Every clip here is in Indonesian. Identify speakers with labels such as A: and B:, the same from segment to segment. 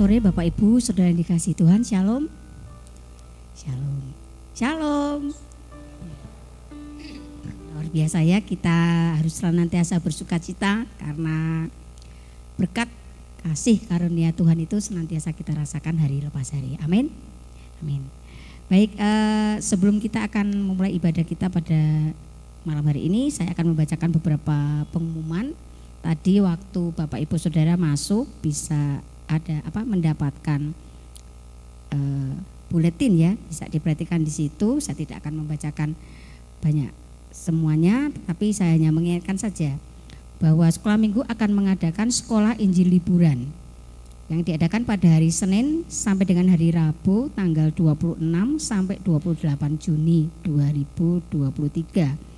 A: Sore Bapak Ibu, Saudara yang dikasih Tuhan. Shalom. Shalom. Shalom. Luar biasa ya, kita harus senantiasa bersuka cita karena berkat kasih karunia Tuhan itu senantiasa kita rasakan hari lepas hari. Amin. Amin. Baik, eh, sebelum kita akan memulai ibadah kita pada malam hari ini, saya akan membacakan beberapa pengumuman. Tadi waktu Bapak Ibu Saudara masuk bisa ada apa mendapatkan uh, buletin ya bisa diperhatikan di situ. Saya tidak akan membacakan banyak semuanya tapi saya hanya mengingatkan saja bahwa sekolah minggu akan mengadakan sekolah Injil liburan yang diadakan pada hari Senin sampai dengan hari Rabu tanggal 26 sampai 28 Juni 2023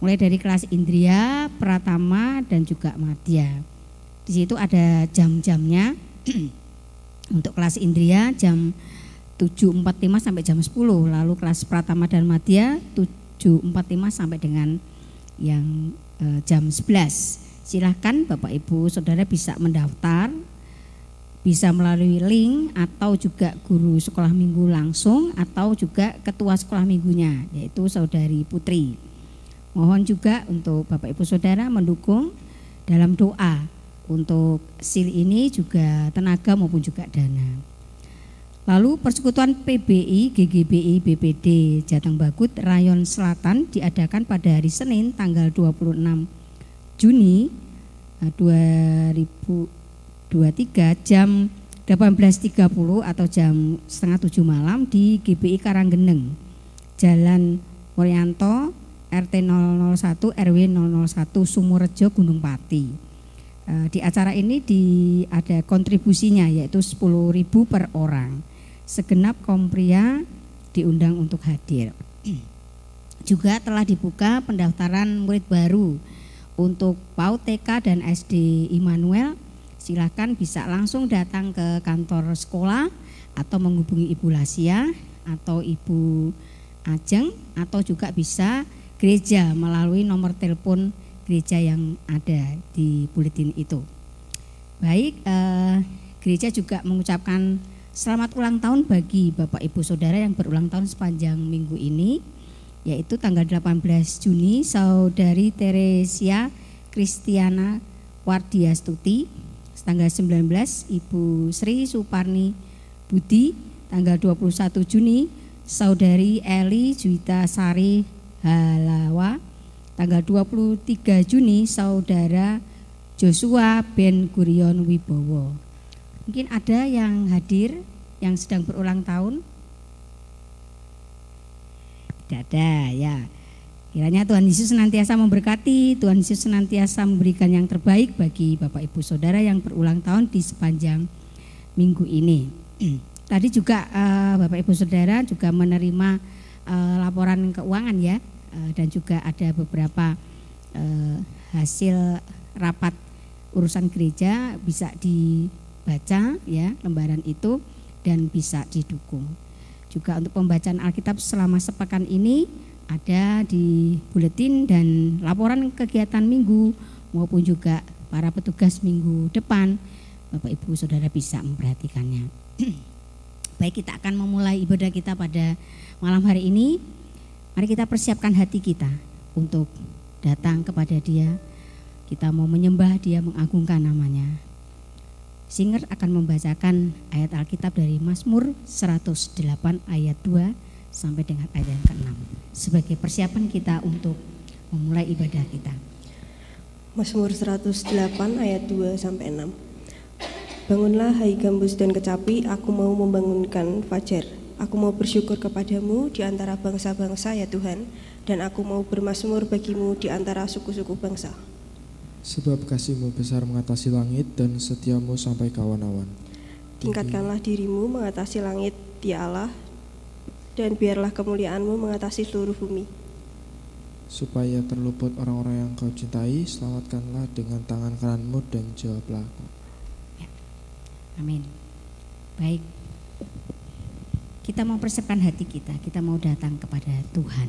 A: mulai dari kelas Indria, Pratama dan juga Madya. Di situ ada jam-jamnya untuk kelas Indria jam 7.45 sampai jam 10 lalu kelas Pratama dan Madya 7.45 sampai dengan yang eh, jam 11 silahkan Bapak Ibu Saudara bisa mendaftar bisa melalui link atau juga guru sekolah minggu langsung atau juga ketua sekolah minggunya yaitu Saudari Putri. Mohon juga untuk Bapak Ibu Saudara mendukung dalam doa untuk SIL ini juga tenaga maupun juga dana. Lalu persekutuan PBI, GGBI, BPD Jateng Bagut Rayon Selatan diadakan pada hari Senin tanggal 26 Juni 2023 eh, jam 18.30 atau jam setengah tujuh malam di GBI Karanggeneng, Jalan Woryanto, RT 001 RW 001 Sumurejo Gunung Pati. Eh, di acara ini di, ada kontribusinya yaitu 10.000 per orang. Segenap kompria diundang untuk hadir. Juga telah dibuka pendaftaran murid baru untuk PAUD TK dan SD Immanuel. Silakan bisa langsung datang ke kantor sekolah atau menghubungi Ibu Lasia atau Ibu Ajeng atau juga bisa gereja melalui nomor telepon gereja yang ada di buletin itu. Baik, eh, gereja juga mengucapkan selamat ulang tahun bagi Bapak Ibu Saudara yang berulang tahun sepanjang minggu ini, yaitu tanggal 18 Juni Saudari Teresia Kristiana Wardiastuti, tanggal 19 Ibu Sri Suparni Budi, tanggal 21 Juni Saudari Eli Juwita Sari Halawa, tanggal 23 Juni saudara Joshua Ben Gurion Wibowo. Mungkin ada yang hadir yang sedang berulang tahun? Tidak ada ya. Kiranya Tuhan Yesus senantiasa memberkati, Tuhan Yesus senantiasa memberikan yang terbaik bagi Bapak Ibu Saudara yang berulang tahun di sepanjang minggu ini. Tadi juga uh, Bapak Ibu Saudara juga menerima uh, laporan keuangan ya Eh, dan juga ada beberapa uh, hasil rapat urusan gereja bisa dibaca ya lembaran itu dan bisa didukung. Juga untuk pembacaan Alkitab selama sepekan ini ada di buletin dan laporan kegiatan minggu maupun juga para petugas minggu depan Bapak Ibu Saudara bisa memperhatikannya. Baik kita akan memulai ibadah kita pada malam hari ini Mari kita persiapkan hati kita untuk datang kepada Dia. Kita mau menyembah Dia, mengagungkan namanya. Singer akan membacakan ayat Alkitab dari Mazmur 108 ayat 2 sampai dengan ayat yang ke-6 sebagai persiapan kita untuk memulai ibadah kita.
B: Mazmur 108 ayat 2 sampai 6. Bangunlah hai gambus dan kecapi, aku mau membangunkan fajar. Aku mau bersyukur kepadamu di antara bangsa-bangsa ya Tuhan, dan aku mau bermasmur bagimu di antara suku-suku bangsa.
C: Sebab kasihmu besar mengatasi langit dan setiamu sampai kawan-awan.
B: Tingkatkanlah dirimu mengatasi langit, dia Allah, dan biarlah kemuliaanmu mengatasi seluruh bumi.
C: Supaya terluput orang-orang yang kau cintai, selamatkanlah dengan tangan kananmu dan jawablah aku.
A: Ya. Amin. Baik, kita mau persiapkan hati kita, kita mau datang kepada Tuhan.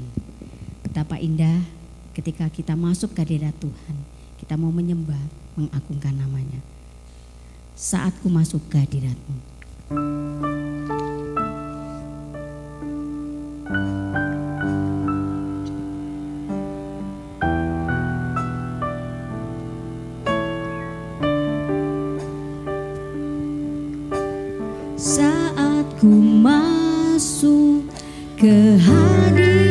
A: Betapa indah ketika kita masuk ke hadirat Tuhan, kita mau menyembah, mengagungkan namanya. saat ku masuk ke hadiratmu. Saat ku masuk ke hadiratmu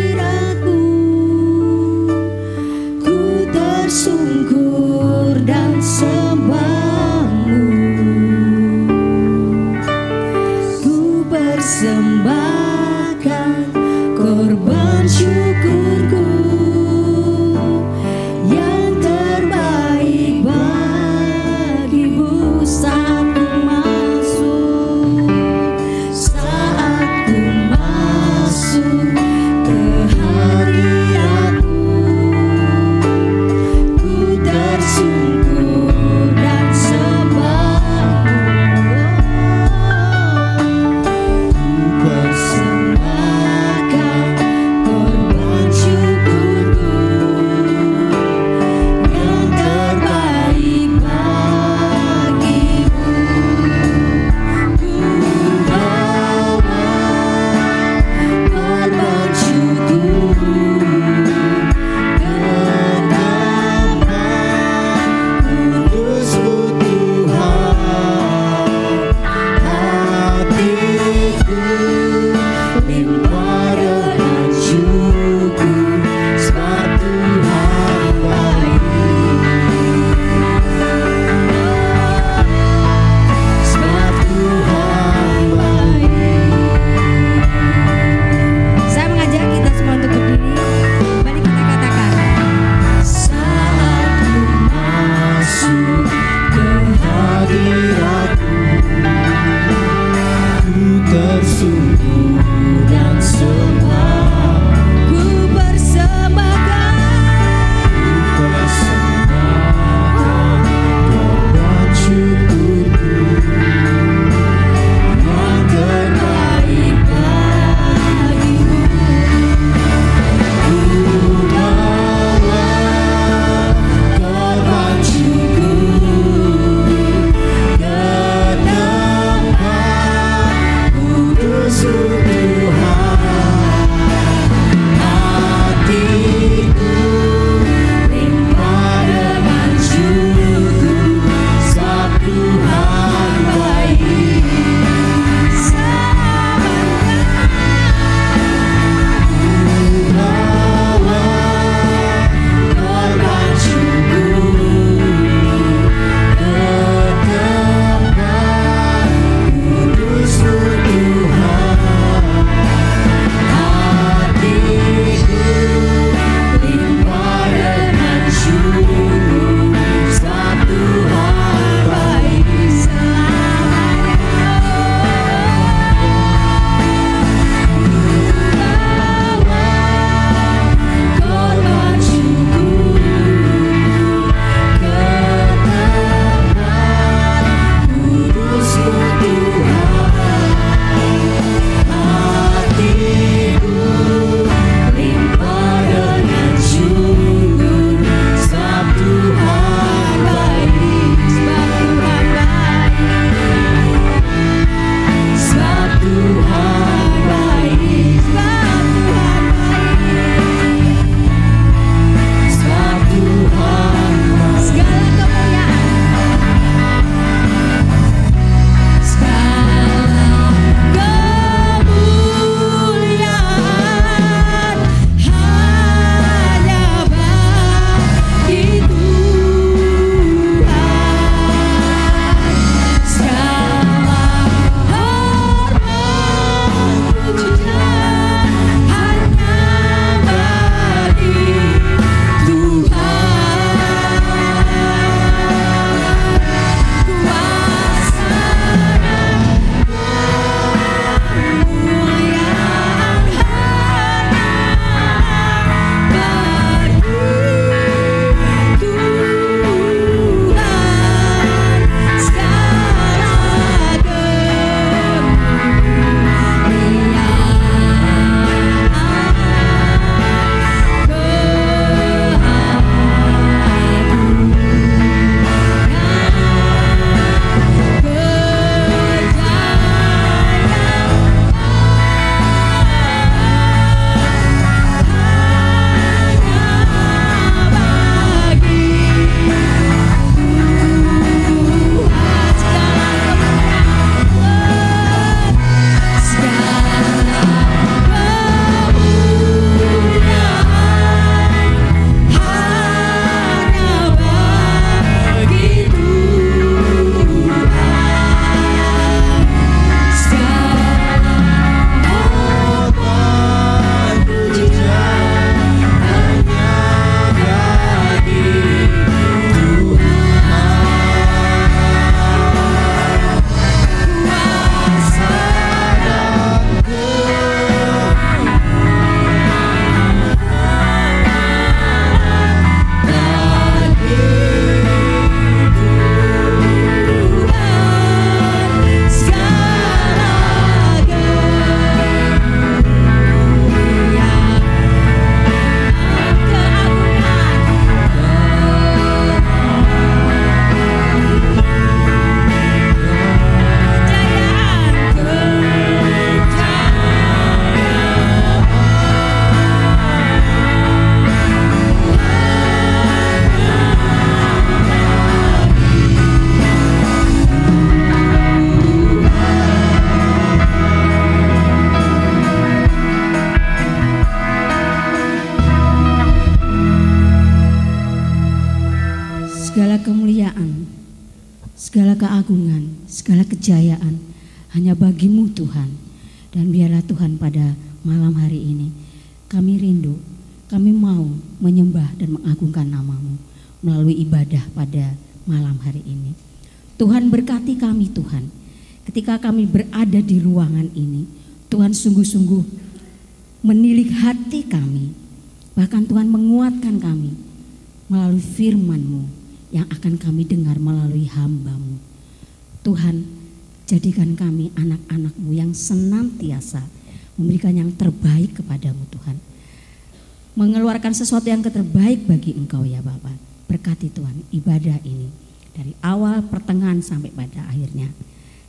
D: Sesuatu yang terbaik bagi engkau ya Bapak. Berkati Tuhan ibadah ini dari awal pertengahan sampai pada akhirnya.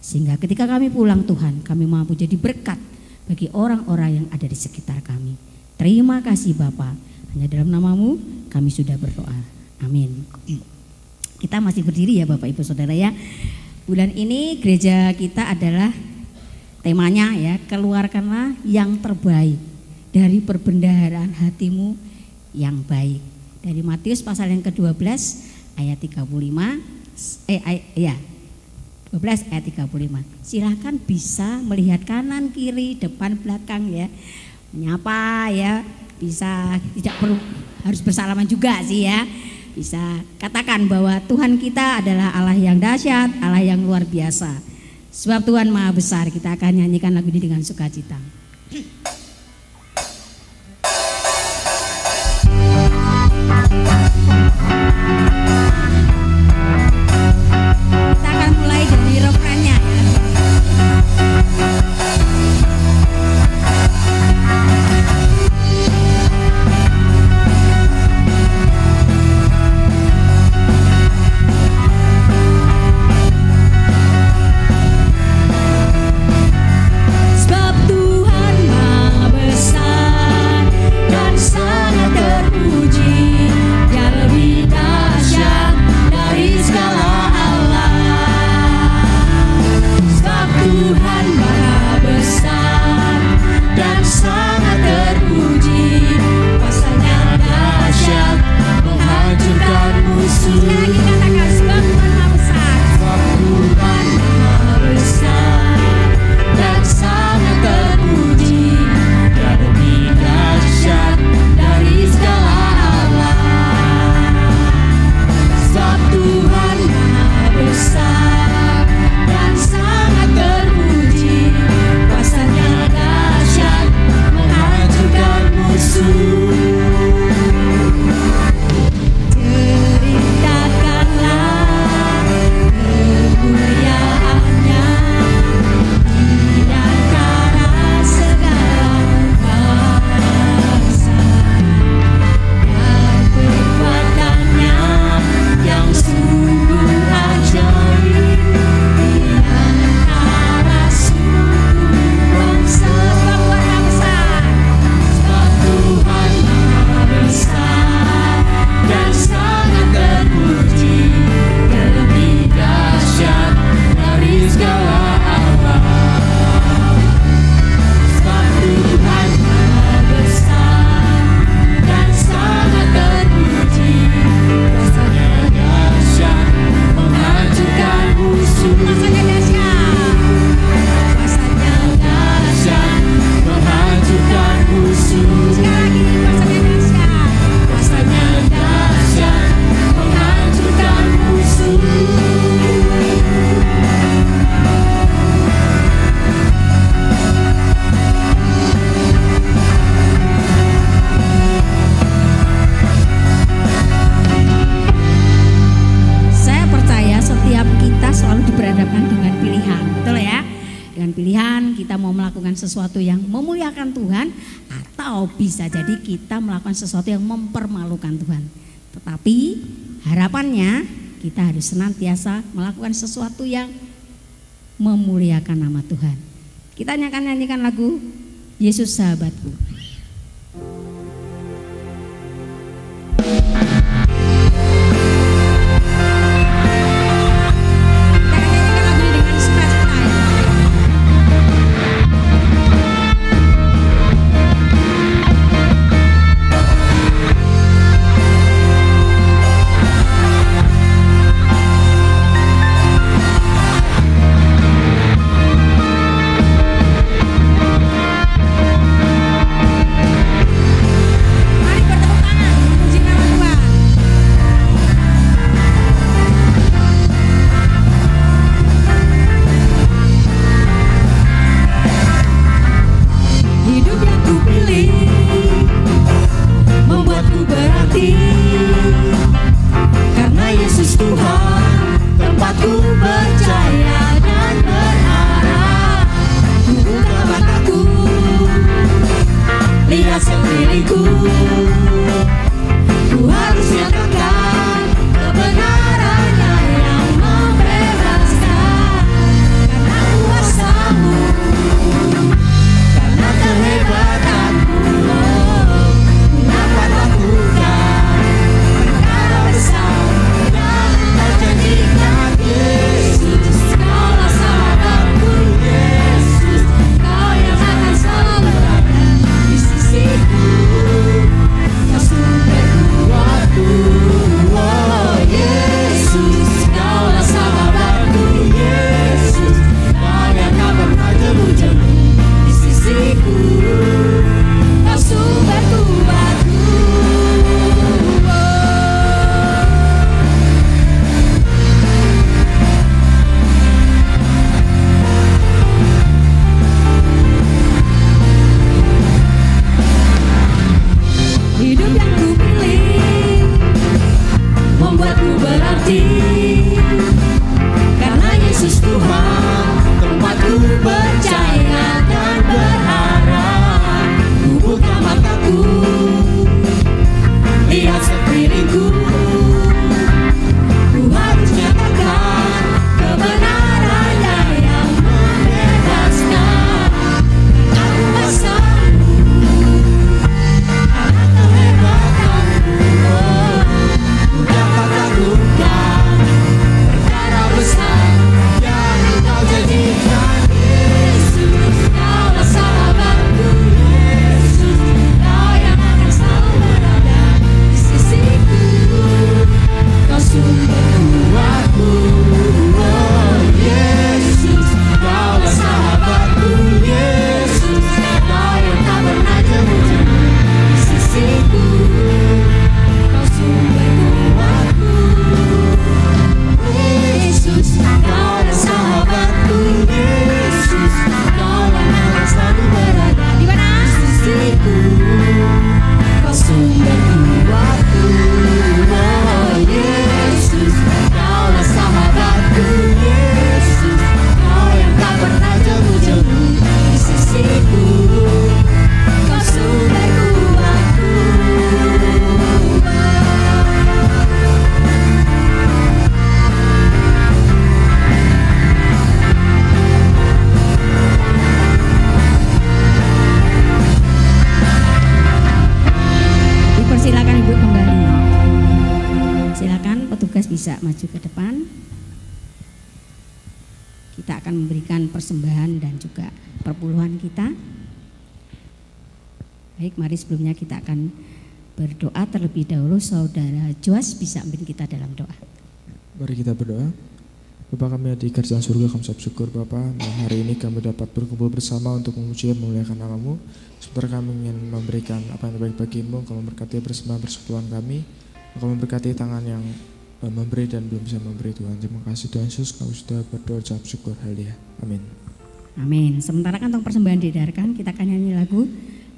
D: Sehingga ketika kami pulang Tuhan kami mampu jadi berkat bagi orang-orang yang ada di sekitar kami. Terima kasih Bapak. Hanya dalam namamu kami sudah berdoa. Amin. Kita masih berdiri ya Bapak Ibu Saudara ya. Bulan ini gereja kita adalah temanya ya, keluarkanlah yang terbaik dari perbendaharaan hatimu yang baik. Dari Matius pasal yang ke-12 ayat 35 eh ay, ya 12 ayat 35. Silahkan bisa melihat kanan, kiri, depan, belakang ya. Menyapa ya, bisa tidak perlu harus bersalaman juga sih ya bisa katakan bahwa Tuhan kita adalah Allah yang dahsyat, Allah yang luar biasa. Sebab Tuhan Maha Besar, kita akan nyanyikan lagu ini dengan sukacita. Melakukan sesuatu yang mempermalukan Tuhan. Tetapi harapannya kita harus senantiasa melakukan sesuatu yang memuliakan nama Tuhan. Kita nyanyikan lagu Yesus sahabatku.
A: Mas bisa ambil kita dalam doa.
C: Mari kita berdoa. Bapa kami di kerjaan surga, kami sangat syukur Bapak. Nah, hari ini kami dapat berkumpul bersama untuk memuji dan memuliakan namamu. Sebentar kami ingin memberikan apa yang terbaik bagimu. kami memberkati bersama persekutuan kami. Kami memberkati tangan yang eh, memberi dan belum bisa memberi Tuhan. Terima kasih Tuhan Yesus, kami sudah berdoa syukur. Haleluya. Amin.
A: Amin. Sementara kantong persembahan didarkan, kita akan nyanyi lagu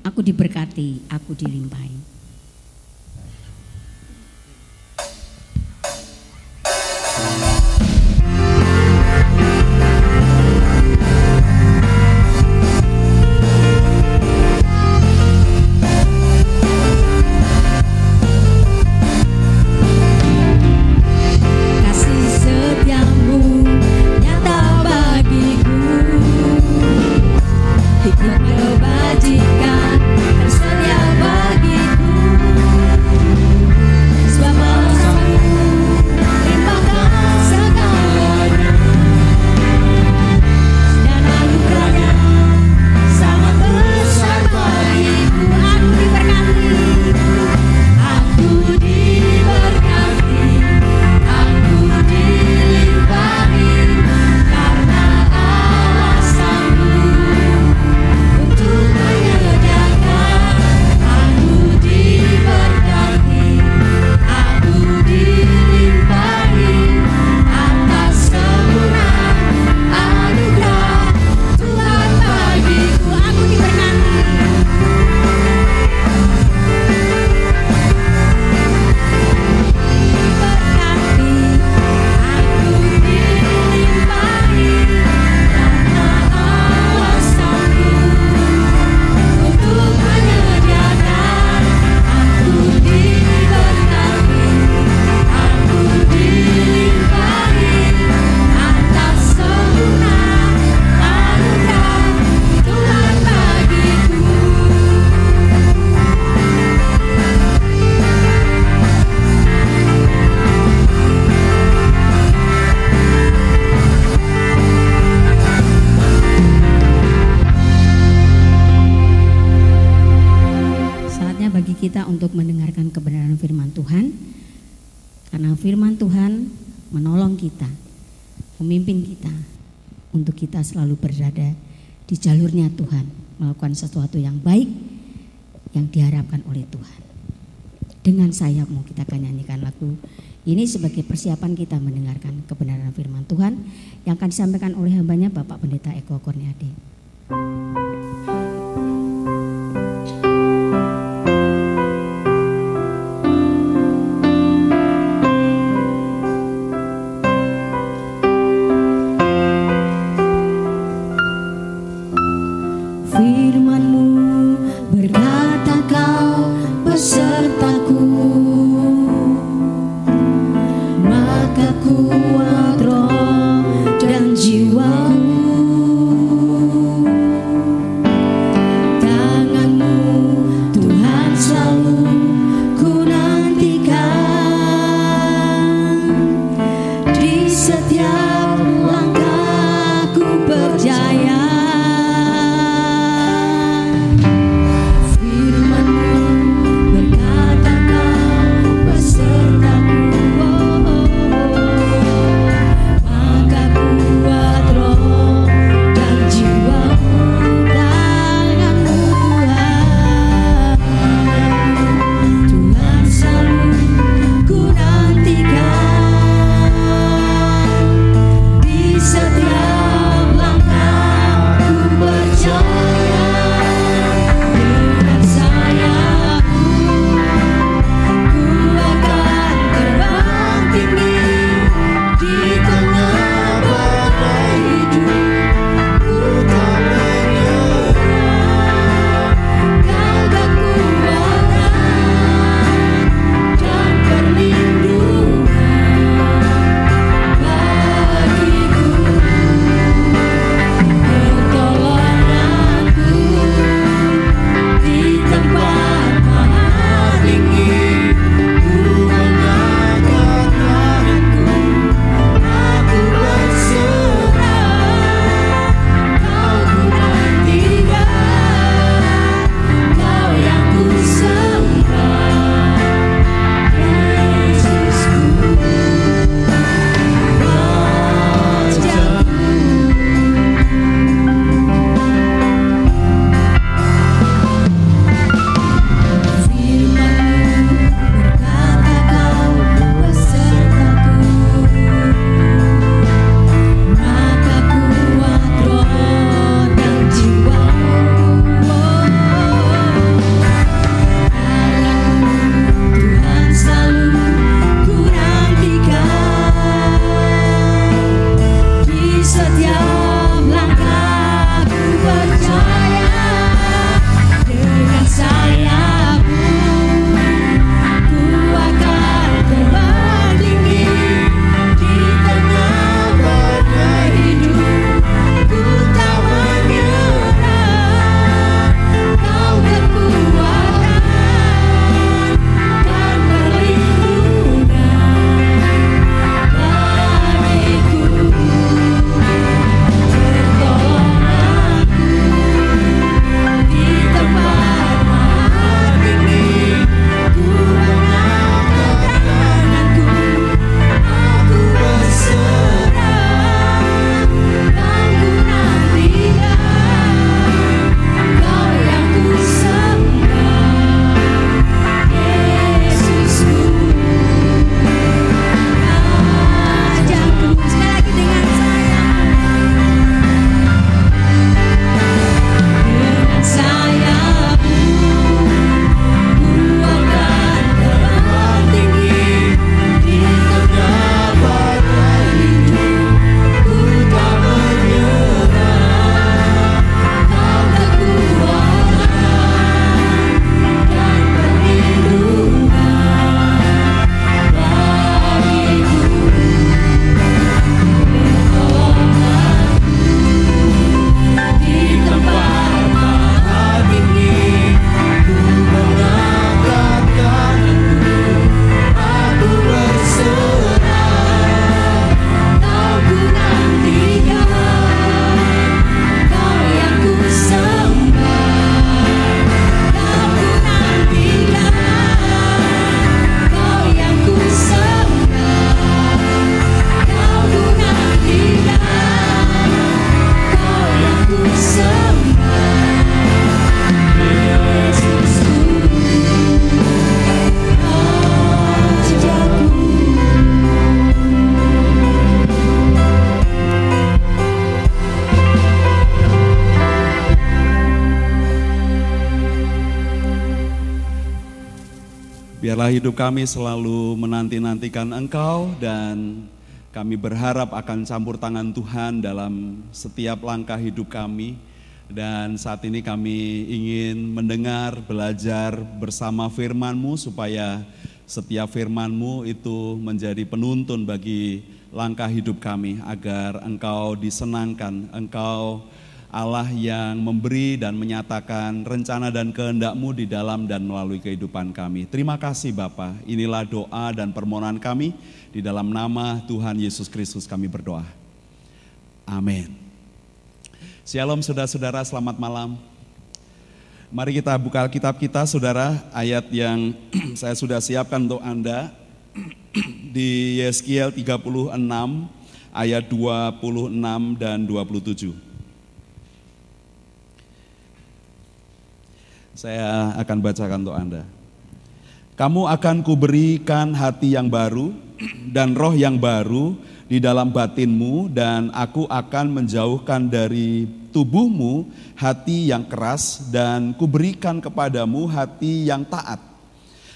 A: Aku diberkati, aku dilimpahi. Jalurnya Tuhan, melakukan sesuatu yang baik yang diharapkan oleh Tuhan. Dengan sayapmu kita akan nyanyikan lagu ini sebagai persiapan kita mendengarkan kebenaran firman Tuhan yang akan disampaikan oleh hambanya Bapak Pendeta Eko Kurniadi.
E: Hidup kami selalu menanti-nantikan Engkau dan kami berharap akan campur tangan Tuhan dalam setiap langkah hidup kami. Dan saat ini kami ingin mendengar, belajar bersama firman-Mu supaya setiap firman-Mu itu menjadi penuntun bagi langkah hidup kami agar Engkau disenangkan, Engkau Allah yang memberi dan menyatakan rencana dan kehendak-Mu di dalam dan melalui kehidupan kami. Terima kasih Bapa. Inilah doa dan permohonan kami di dalam nama Tuhan Yesus Kristus kami berdoa. Amin. Shalom saudara-saudara, selamat malam. Mari kita buka Alkitab kita saudara, ayat yang saya sudah siapkan untuk Anda di Yeskiel 36 ayat 26 dan 27. Saya akan bacakan untuk Anda. Kamu akan kuberikan hati yang baru dan roh yang baru di dalam batinmu dan aku akan menjauhkan dari tubuhmu hati yang keras dan kuberikan kepadamu hati yang taat.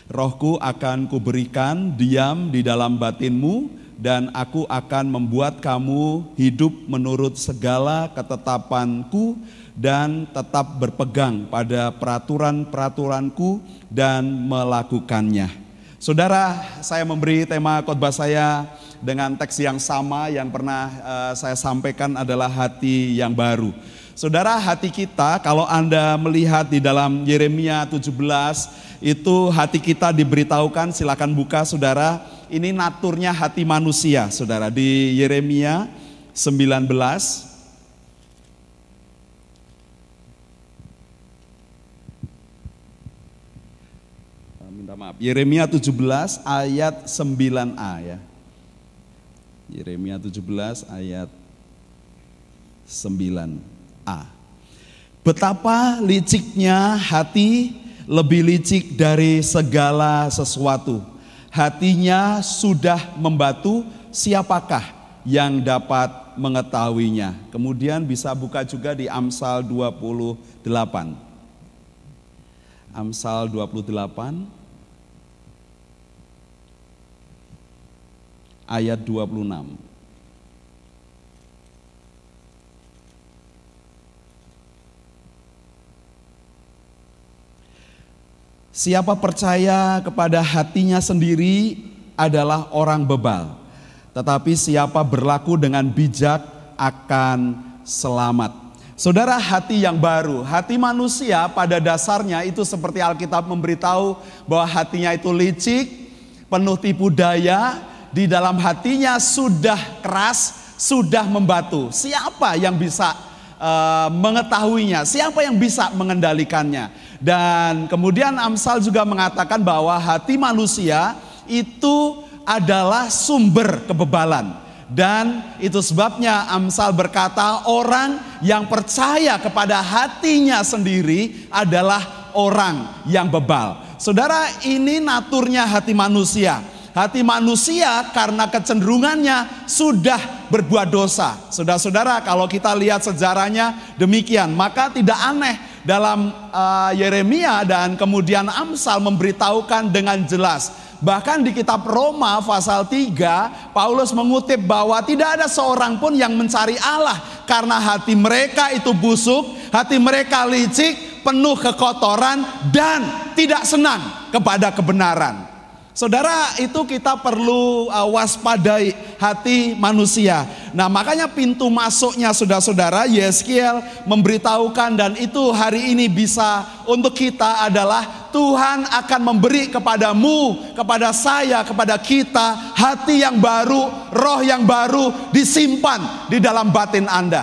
E: Rohku akan kuberikan diam di dalam batinmu dan aku akan membuat kamu hidup menurut segala ketetapanku dan tetap berpegang pada peraturan-peraturanku dan melakukannya. Saudara, saya memberi tema khotbah saya dengan teks yang sama yang pernah uh, saya sampaikan adalah hati yang baru. Saudara, hati kita kalau Anda melihat di dalam Yeremia 17 itu hati kita diberitahukan silakan buka Saudara, ini naturnya hati manusia Saudara di Yeremia 19 maaf. Yeremia 17 ayat 9a ya. Yeremia 17 ayat 9a. Betapa liciknya hati lebih licik dari segala sesuatu. Hatinya sudah membatu, siapakah yang dapat mengetahuinya? Kemudian bisa buka juga di Amsal 28. Amsal 28 ayat 26. Siapa percaya kepada hatinya sendiri adalah orang bebal, tetapi siapa berlaku dengan bijak akan selamat. Saudara, hati yang baru, hati manusia pada dasarnya itu seperti Alkitab memberitahu bahwa hatinya itu licik, penuh tipu daya, di dalam hatinya sudah keras, sudah membatu. Siapa yang bisa uh, mengetahuinya? Siapa yang bisa mengendalikannya? Dan kemudian Amsal juga mengatakan bahwa hati manusia itu adalah sumber kebebalan. Dan itu sebabnya Amsal berkata orang yang percaya kepada hatinya sendiri adalah orang yang bebal. Saudara ini naturnya hati manusia Hati manusia karena kecenderungannya sudah berbuat dosa. Saudara-saudara, kalau kita lihat sejarahnya demikian, maka tidak aneh dalam uh, Yeremia dan kemudian Amsal memberitahukan dengan jelas Bahkan di kitab Roma pasal 3 Paulus mengutip bahwa tidak ada seorang pun yang mencari Allah karena hati mereka itu busuk, hati mereka licik, penuh kekotoran dan tidak senang kepada kebenaran. Saudara, itu kita perlu uh, waspadai hati manusia. Nah, makanya pintu masuknya saudara-saudara Yeskiel memberitahukan dan itu hari ini bisa untuk kita adalah Tuhan akan memberi kepadamu, kepada saya, kepada kita hati yang baru, roh yang baru disimpan di dalam batin Anda.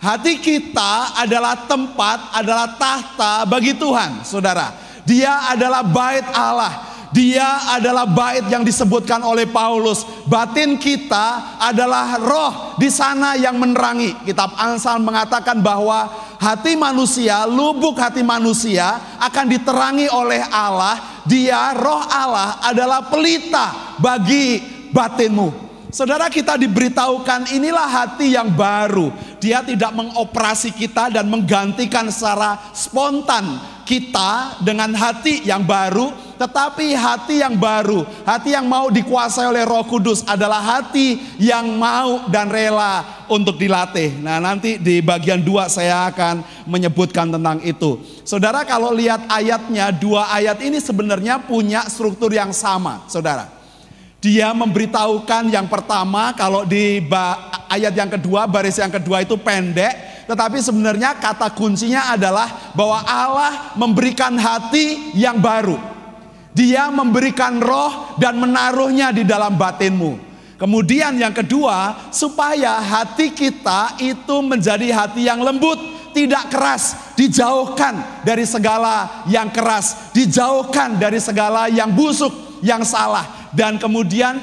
E: Hati kita adalah tempat, adalah tahta bagi Tuhan, saudara. Dia adalah bait Allah. Dia adalah bait yang disebutkan oleh Paulus. Batin kita adalah roh di sana yang menerangi. Kitab Ansal mengatakan bahwa hati manusia, lubuk hati manusia akan diterangi oleh Allah. Dia roh Allah adalah pelita bagi batinmu. Saudara kita diberitahukan inilah hati yang baru. Dia tidak mengoperasi kita dan menggantikan secara spontan kita dengan hati yang baru, tetapi hati yang baru, hati yang mau dikuasai oleh Roh Kudus adalah hati yang mau dan rela untuk dilatih. Nah, nanti di bagian dua saya akan menyebutkan tentang itu. Saudara, kalau lihat ayatnya, dua ayat ini sebenarnya punya struktur yang sama, saudara. Dia memberitahukan yang pertama kalau di ayat yang kedua, baris yang kedua itu pendek, tetapi sebenarnya kata kuncinya adalah bahwa Allah memberikan hati yang baru. Dia memberikan roh dan menaruhnya di dalam batinmu. Kemudian yang kedua, supaya hati kita itu menjadi hati yang lembut, tidak keras, dijauhkan dari segala yang keras, dijauhkan dari segala yang busuk, yang salah dan kemudian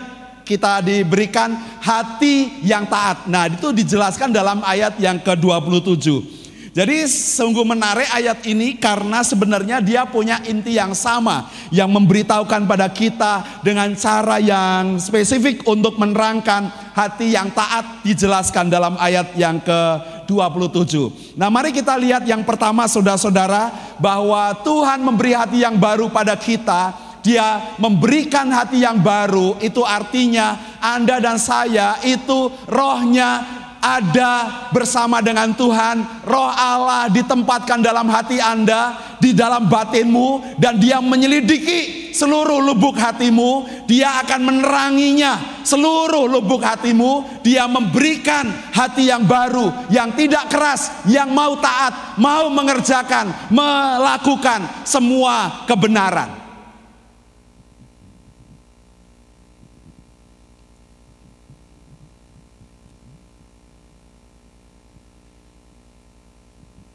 E: kita diberikan hati yang taat. Nah, itu dijelaskan dalam ayat yang ke-27. Jadi sungguh menarik ayat ini karena sebenarnya dia punya inti yang sama yang memberitahukan pada kita dengan cara yang spesifik untuk menerangkan hati yang taat dijelaskan dalam ayat yang ke-27. Nah, mari kita lihat yang pertama saudara-saudara bahwa Tuhan memberi hati yang baru pada kita dia memberikan hati yang baru, itu artinya Anda dan saya itu rohnya ada bersama dengan Tuhan, roh Allah ditempatkan dalam hati Anda, di dalam batinmu, dan dia menyelidiki seluruh lubuk hatimu, dia akan meneranginya seluruh lubuk hatimu, dia memberikan hati yang baru, yang tidak keras, yang mau taat, mau mengerjakan, melakukan semua kebenaran.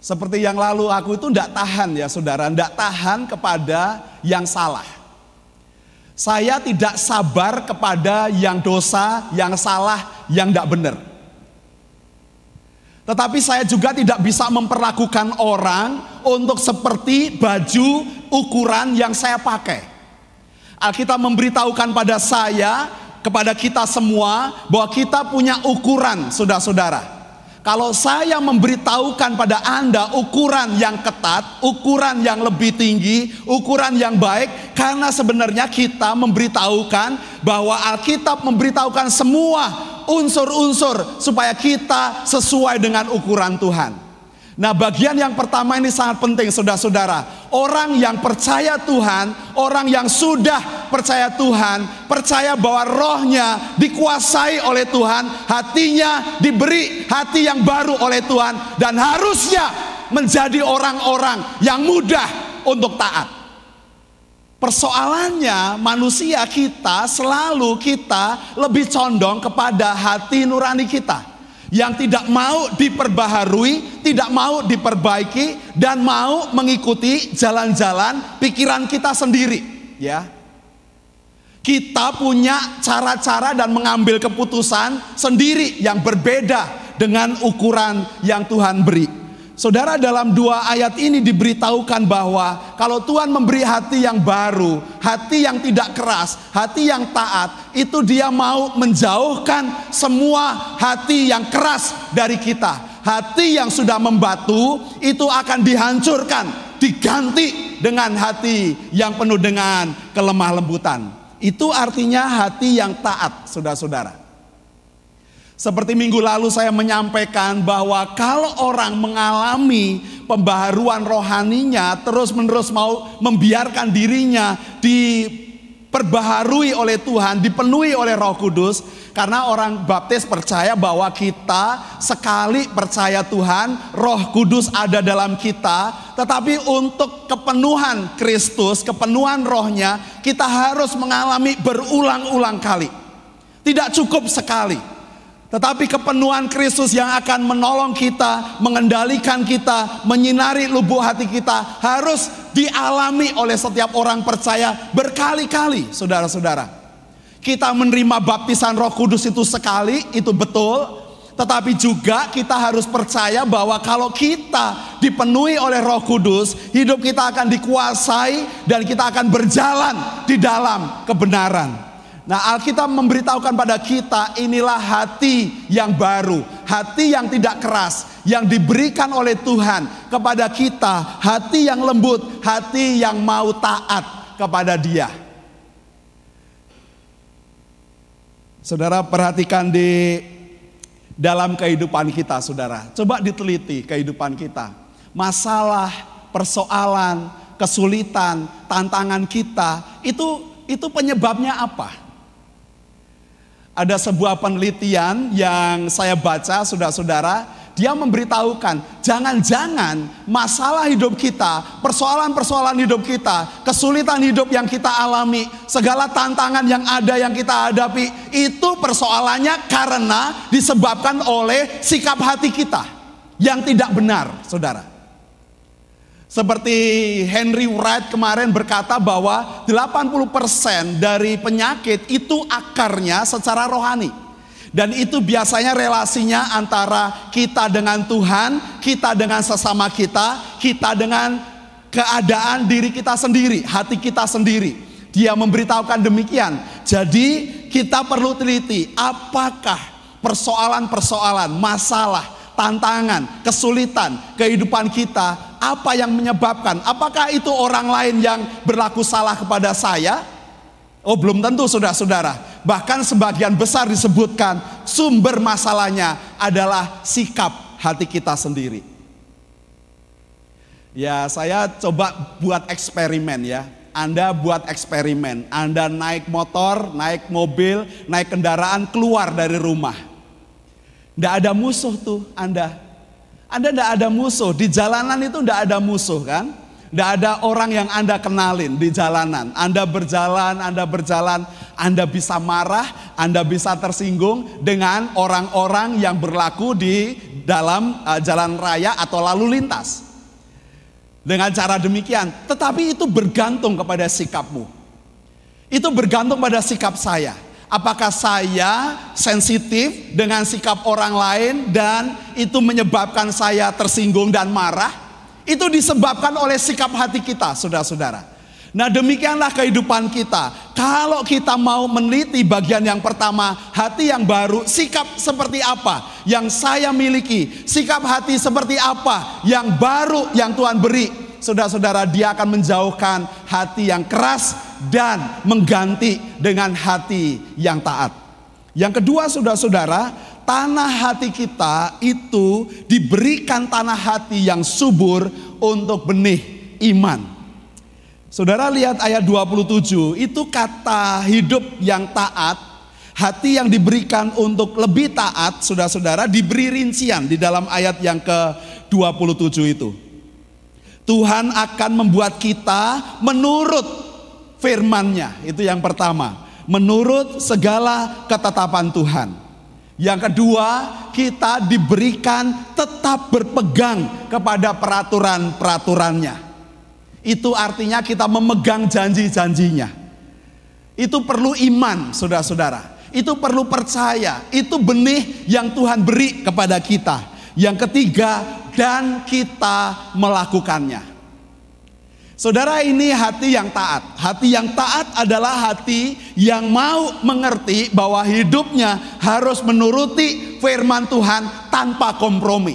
E: Seperti yang lalu aku itu tidak tahan ya saudara, tidak tahan kepada yang salah. Saya tidak sabar kepada yang dosa, yang salah, yang tidak benar. Tetapi saya juga tidak bisa memperlakukan orang untuk seperti baju ukuran yang saya pakai. Alkitab memberitahukan pada saya, kepada kita semua, bahwa kita punya ukuran, saudara-saudara. Kalau saya memberitahukan pada Anda ukuran yang ketat, ukuran yang lebih tinggi, ukuran yang baik, karena sebenarnya kita memberitahukan bahwa Alkitab memberitahukan semua unsur-unsur supaya kita sesuai dengan ukuran Tuhan. Nah, bagian yang pertama ini sangat penting, saudara-saudara. Orang yang percaya Tuhan, orang yang sudah percaya Tuhan, percaya bahwa rohnya dikuasai oleh Tuhan, hatinya diberi hati yang baru oleh Tuhan, dan harusnya menjadi orang-orang yang mudah untuk taat. Persoalannya, manusia kita selalu kita lebih condong kepada hati nurani kita yang tidak mau diperbaharui, tidak mau diperbaiki dan mau mengikuti jalan-jalan pikiran kita sendiri, ya. Kita punya cara-cara dan mengambil keputusan sendiri yang berbeda dengan ukuran yang Tuhan beri. Saudara dalam dua ayat ini diberitahukan bahwa kalau Tuhan memberi hati yang baru, hati yang tidak keras, hati yang taat, itu dia mau menjauhkan semua hati yang keras dari kita. Hati yang sudah membatu itu akan dihancurkan, diganti dengan hati yang penuh dengan kelemah lembutan. Itu artinya hati yang taat, saudara-saudara. Seperti minggu lalu saya menyampaikan bahwa kalau orang mengalami pembaharuan rohaninya terus-menerus mau membiarkan dirinya diperbaharui oleh Tuhan, dipenuhi oleh Roh Kudus karena orang baptis percaya bahwa kita sekali percaya Tuhan, Roh Kudus ada dalam kita, tetapi untuk kepenuhan Kristus, kepenuhan rohnya, kita harus mengalami berulang-ulang kali. Tidak cukup sekali. Tetapi kepenuhan Kristus yang akan menolong kita, mengendalikan kita, menyinari lubuk hati kita harus dialami oleh setiap orang percaya berkali-kali, saudara-saudara. Kita menerima baptisan Roh Kudus itu sekali, itu betul. Tetapi juga kita harus percaya bahwa kalau kita dipenuhi oleh Roh Kudus, hidup kita akan dikuasai dan kita akan berjalan di dalam kebenaran. Nah Alkitab memberitahukan pada kita inilah hati yang baru. hati yang tidak keras yang diberikan oleh Tuhan kepada kita, hati yang lembut, hati yang mau taat kepada Dia. Saudara perhatikan di dalam kehidupan kita, saudara. Coba diteliti kehidupan kita. Masalah, persoalan, kesulitan, tantangan kita, itu itu penyebabnya apa? Ada sebuah penelitian yang saya baca, saudara-saudara, dia memberitahukan, jangan-jangan masalah hidup kita, persoalan-persoalan hidup kita, kesulitan hidup yang kita alami, segala tantangan yang ada yang kita hadapi, itu persoalannya karena disebabkan oleh sikap hati kita yang tidak benar, saudara. Seperti Henry Wright kemarin berkata bahwa 80% dari penyakit itu akarnya secara rohani. Dan itu biasanya relasinya antara kita dengan Tuhan, kita dengan sesama kita, kita dengan keadaan diri kita sendiri, hati kita sendiri. Dia memberitahukan demikian. Jadi kita perlu teliti apakah persoalan-persoalan, masalah, tantangan, kesulitan kehidupan kita apa yang menyebabkan? Apakah itu orang lain yang berlaku salah kepada saya? Oh, belum tentu saudara-saudara. Bahkan sebagian besar disebutkan sumber masalahnya adalah sikap hati kita sendiri. Ya, saya coba buat eksperimen ya. Anda buat eksperimen. Anda naik motor, naik mobil, naik kendaraan keluar dari rumah. Tidak ada musuh tuh Anda. Anda tidak ada musuh. Di jalanan itu tidak ada musuh kan? Tidak ada orang yang Anda kenalin di jalanan. Anda berjalan, Anda berjalan, Anda bisa marah, Anda bisa tersinggung dengan orang-orang yang berlaku di dalam uh, jalan raya atau lalu lintas. Dengan cara demikian, tetapi itu bergantung kepada sikapmu. Itu bergantung pada sikap saya. Apakah saya sensitif dengan sikap orang lain dan itu menyebabkan saya tersinggung dan marah? Itu disebabkan oleh sikap hati kita, saudara-saudara. Nah, demikianlah kehidupan kita. Kalau kita mau meneliti bagian yang pertama, hati yang baru, sikap seperti apa yang saya miliki, sikap hati seperti apa yang baru yang Tuhan beri, saudara-saudara, dia akan menjauhkan hati yang keras dan mengganti dengan hati yang taat. Yang kedua, saudara-saudara, tanah hati kita itu diberikan tanah hati yang subur untuk benih iman. Saudara lihat ayat 27, itu kata hidup yang taat, hati yang diberikan untuk lebih taat, saudara-saudara, diberi rincian di dalam ayat yang ke-27 itu. Tuhan akan membuat kita menurut firman-Nya. Itu yang pertama. Menurut segala ketetapan Tuhan. Yang kedua, kita diberikan tetap berpegang kepada peraturan-peraturannya. Itu artinya kita memegang janji-janjinya. Itu perlu iman, saudara-saudara. Itu perlu percaya. Itu benih yang Tuhan beri kepada kita. Yang ketiga, dan kita melakukannya. Saudara ini hati yang taat. Hati yang taat adalah hati yang mau mengerti bahwa hidupnya harus menuruti firman Tuhan tanpa kompromi.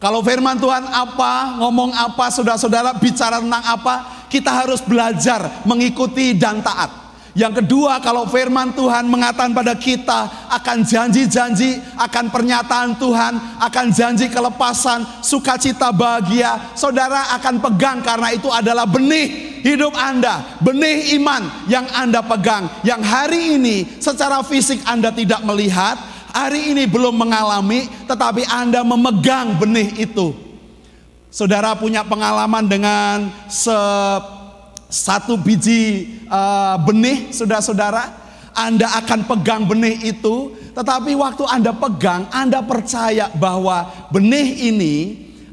E: Kalau firman Tuhan apa, ngomong apa, saudara-saudara bicara tentang apa, kita harus belajar mengikuti dan taat. Yang kedua, kalau firman Tuhan mengatakan pada kita akan janji-janji, akan pernyataan Tuhan, akan janji kelepasan, sukacita bahagia, saudara akan pegang karena itu adalah benih hidup Anda, benih iman yang Anda pegang, yang hari ini secara fisik Anda tidak melihat, hari ini belum mengalami, tetapi Anda memegang benih itu. Saudara punya pengalaman dengan se satu biji uh, benih, saudara-saudara, Anda akan pegang benih itu, tetapi waktu Anda pegang, Anda percaya bahwa benih ini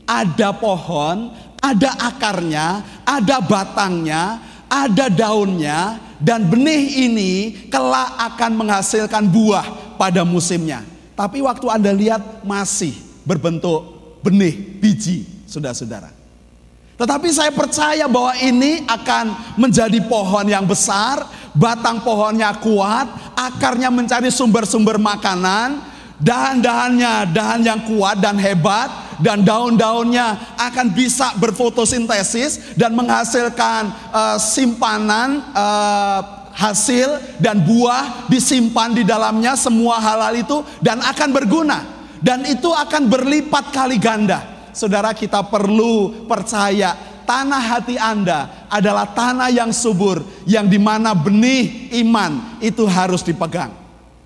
E: ada pohon, ada akarnya, ada batangnya, ada daunnya, dan benih ini kelak akan menghasilkan buah pada musimnya. Tapi waktu Anda lihat masih berbentuk benih, biji, saudara-saudara. Tetapi saya percaya bahwa ini akan menjadi pohon yang besar, batang pohonnya kuat, akarnya mencari sumber-sumber makanan, dahan-dahannya dahan yang kuat dan hebat dan daun-daunnya akan bisa berfotosintesis dan menghasilkan uh, simpanan uh, hasil dan buah disimpan di dalamnya semua halal itu dan akan berguna dan itu akan berlipat kali ganda. Saudara kita perlu percaya tanah hati Anda adalah tanah yang subur yang di mana benih iman itu harus dipegang.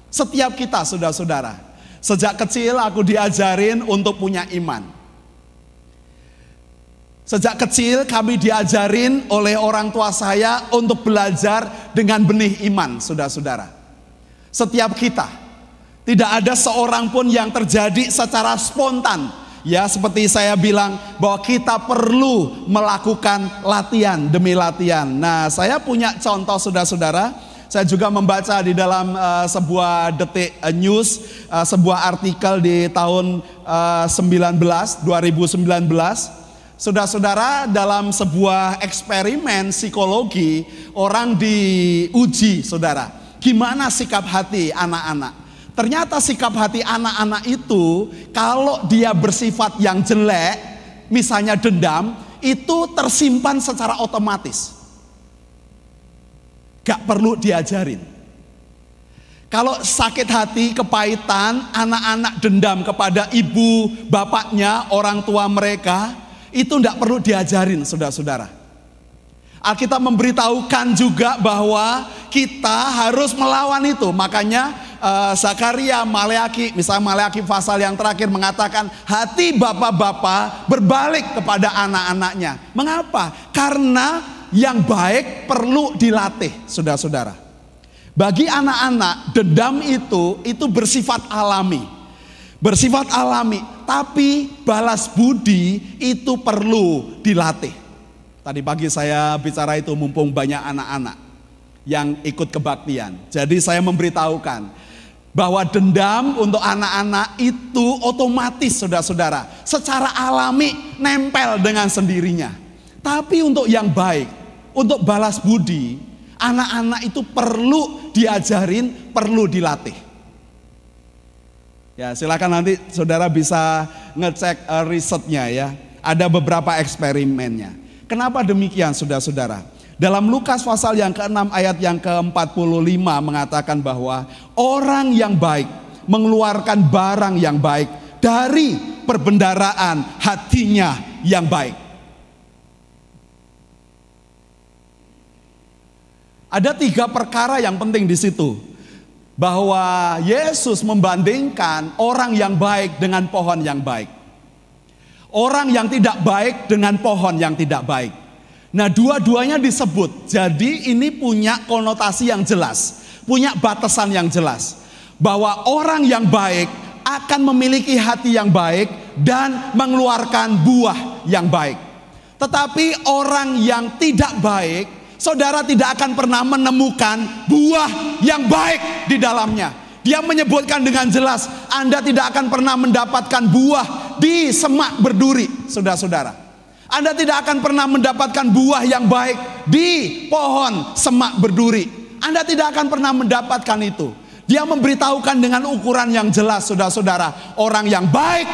E: Setiap kita saudara-saudara Sejak kecil aku diajarin untuk punya iman. Sejak kecil kami diajarin oleh orang tua saya untuk belajar dengan benih iman, saudara-saudara. Setiap kita, tidak ada seorang pun yang terjadi secara spontan. Ya, seperti saya bilang bahwa kita perlu melakukan latihan demi latihan. Nah, saya punya contoh saudara-saudara saya juga membaca di dalam uh, sebuah detik uh, news, uh, sebuah artikel di tahun uh, 19, 2019. Saudara-saudara dalam sebuah eksperimen psikologi orang diuji saudara. Gimana sikap hati anak-anak? Ternyata sikap hati anak-anak itu kalau dia bersifat yang jelek, misalnya dendam, itu tersimpan secara otomatis. Gak perlu diajarin. Kalau sakit hati, kepahitan, anak-anak dendam kepada ibu, bapaknya, orang tua mereka, itu tidak perlu diajarin saudara-saudara. Alkitab memberitahukan juga bahwa kita harus melawan itu. Makanya uh, Zakaria, Maleaki, misalnya Maleaki pasal yang terakhir mengatakan hati bapak-bapak berbalik kepada anak-anaknya. Mengapa? Karena yang baik perlu dilatih, saudara-saudara. Bagi anak-anak, dendam itu itu bersifat alami. Bersifat alami, tapi balas budi itu perlu dilatih. Tadi pagi saya bicara itu mumpung banyak anak-anak yang ikut kebaktian. Jadi saya memberitahukan bahwa dendam untuk anak-anak itu otomatis saudara-saudara secara alami nempel dengan sendirinya. Tapi untuk yang baik, untuk balas budi, anak-anak itu perlu diajarin, perlu dilatih. Ya, silakan nanti saudara bisa ngecek uh, risetnya ya. Ada beberapa eksperimennya. Kenapa demikian saudara-saudara? Dalam Lukas pasal yang ke-6 ayat yang ke-45 mengatakan bahwa orang yang baik mengeluarkan barang yang baik dari perbendaraan hatinya yang baik. Ada tiga perkara yang penting di situ. Bahwa Yesus membandingkan orang yang baik dengan pohon yang baik. Orang yang tidak baik dengan pohon yang tidak baik. Nah dua-duanya disebut. Jadi ini punya konotasi yang jelas. Punya batasan yang jelas. Bahwa orang yang baik akan memiliki hati yang baik dan mengeluarkan buah yang baik. Tetapi orang yang tidak baik saudara tidak akan pernah menemukan buah yang baik di dalamnya. Dia menyebutkan dengan jelas, Anda tidak akan pernah mendapatkan buah di semak berduri, saudara-saudara. Anda tidak akan pernah mendapatkan buah yang baik di pohon semak berduri. Anda tidak akan pernah mendapatkan itu. Dia memberitahukan dengan ukuran yang jelas, saudara-saudara. Orang yang baik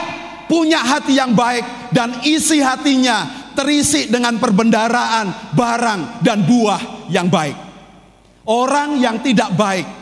E: punya hati yang baik dan isi hatinya terisi dengan perbendaraan barang dan buah yang baik. Orang yang tidak baik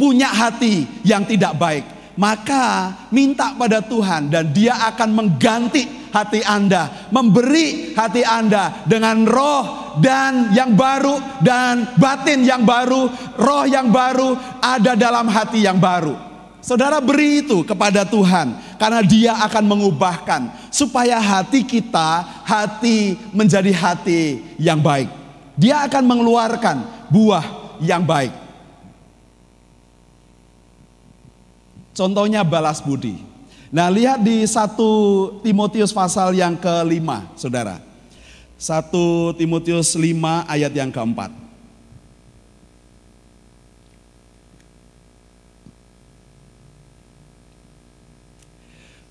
E: punya hati yang tidak baik, maka minta pada Tuhan dan Dia akan mengganti hati Anda, memberi hati Anda dengan roh dan yang baru dan batin yang baru, roh yang baru ada dalam hati yang baru. Saudara beri itu kepada Tuhan karena Dia akan mengubahkan supaya hati kita hati menjadi hati yang baik. Dia akan mengeluarkan buah yang baik. Contohnya balas budi. Nah, lihat di 1 Timotius pasal yang kelima, Saudara. 1 Timotius 5 ayat yang keempat.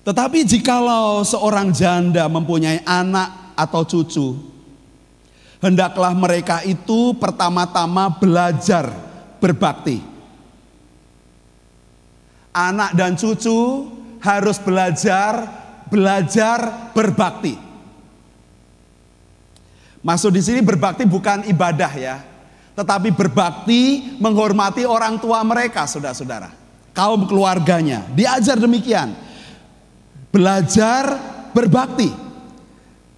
E: Tetapi jikalau seorang janda mempunyai anak atau cucu, hendaklah mereka itu pertama-tama belajar berbakti. Anak dan cucu harus belajar belajar berbakti. Maksud di sini berbakti bukan ibadah ya, tetapi berbakti menghormati orang tua mereka, saudara-saudara. Kaum keluarganya diajar demikian. Belajar berbakti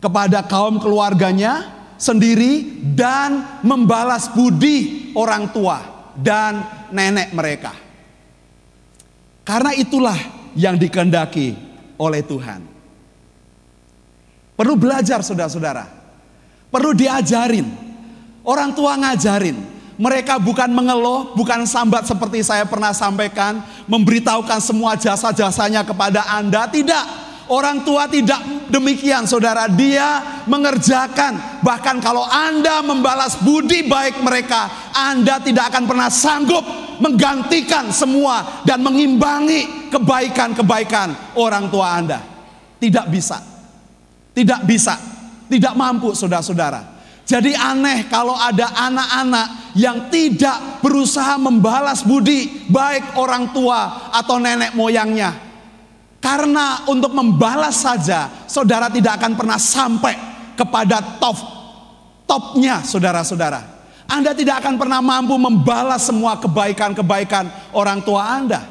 E: kepada kaum keluarganya sendiri dan membalas budi orang tua dan nenek mereka. Karena itulah yang dikehendaki oleh Tuhan. Perlu belajar saudara-saudara. Perlu diajarin. Orang tua ngajarin. Mereka bukan mengeluh, bukan sambat seperti saya pernah sampaikan, memberitahukan semua jasa-jasanya kepada Anda, tidak. Orang tua tidak demikian saudara, dia mengerjakan. Bahkan kalau Anda membalas budi baik mereka, Anda tidak akan pernah sanggup menggantikan semua dan mengimbangi kebaikan-kebaikan orang tua Anda. Tidak bisa. Tidak bisa. Tidak mampu saudara-saudara. Jadi aneh kalau ada anak-anak yang tidak berusaha membalas budi baik orang tua atau nenek moyangnya. Karena untuk membalas saja saudara tidak akan pernah sampai kepada top topnya saudara-saudara. Anda tidak akan pernah mampu membalas semua kebaikan-kebaikan orang tua Anda.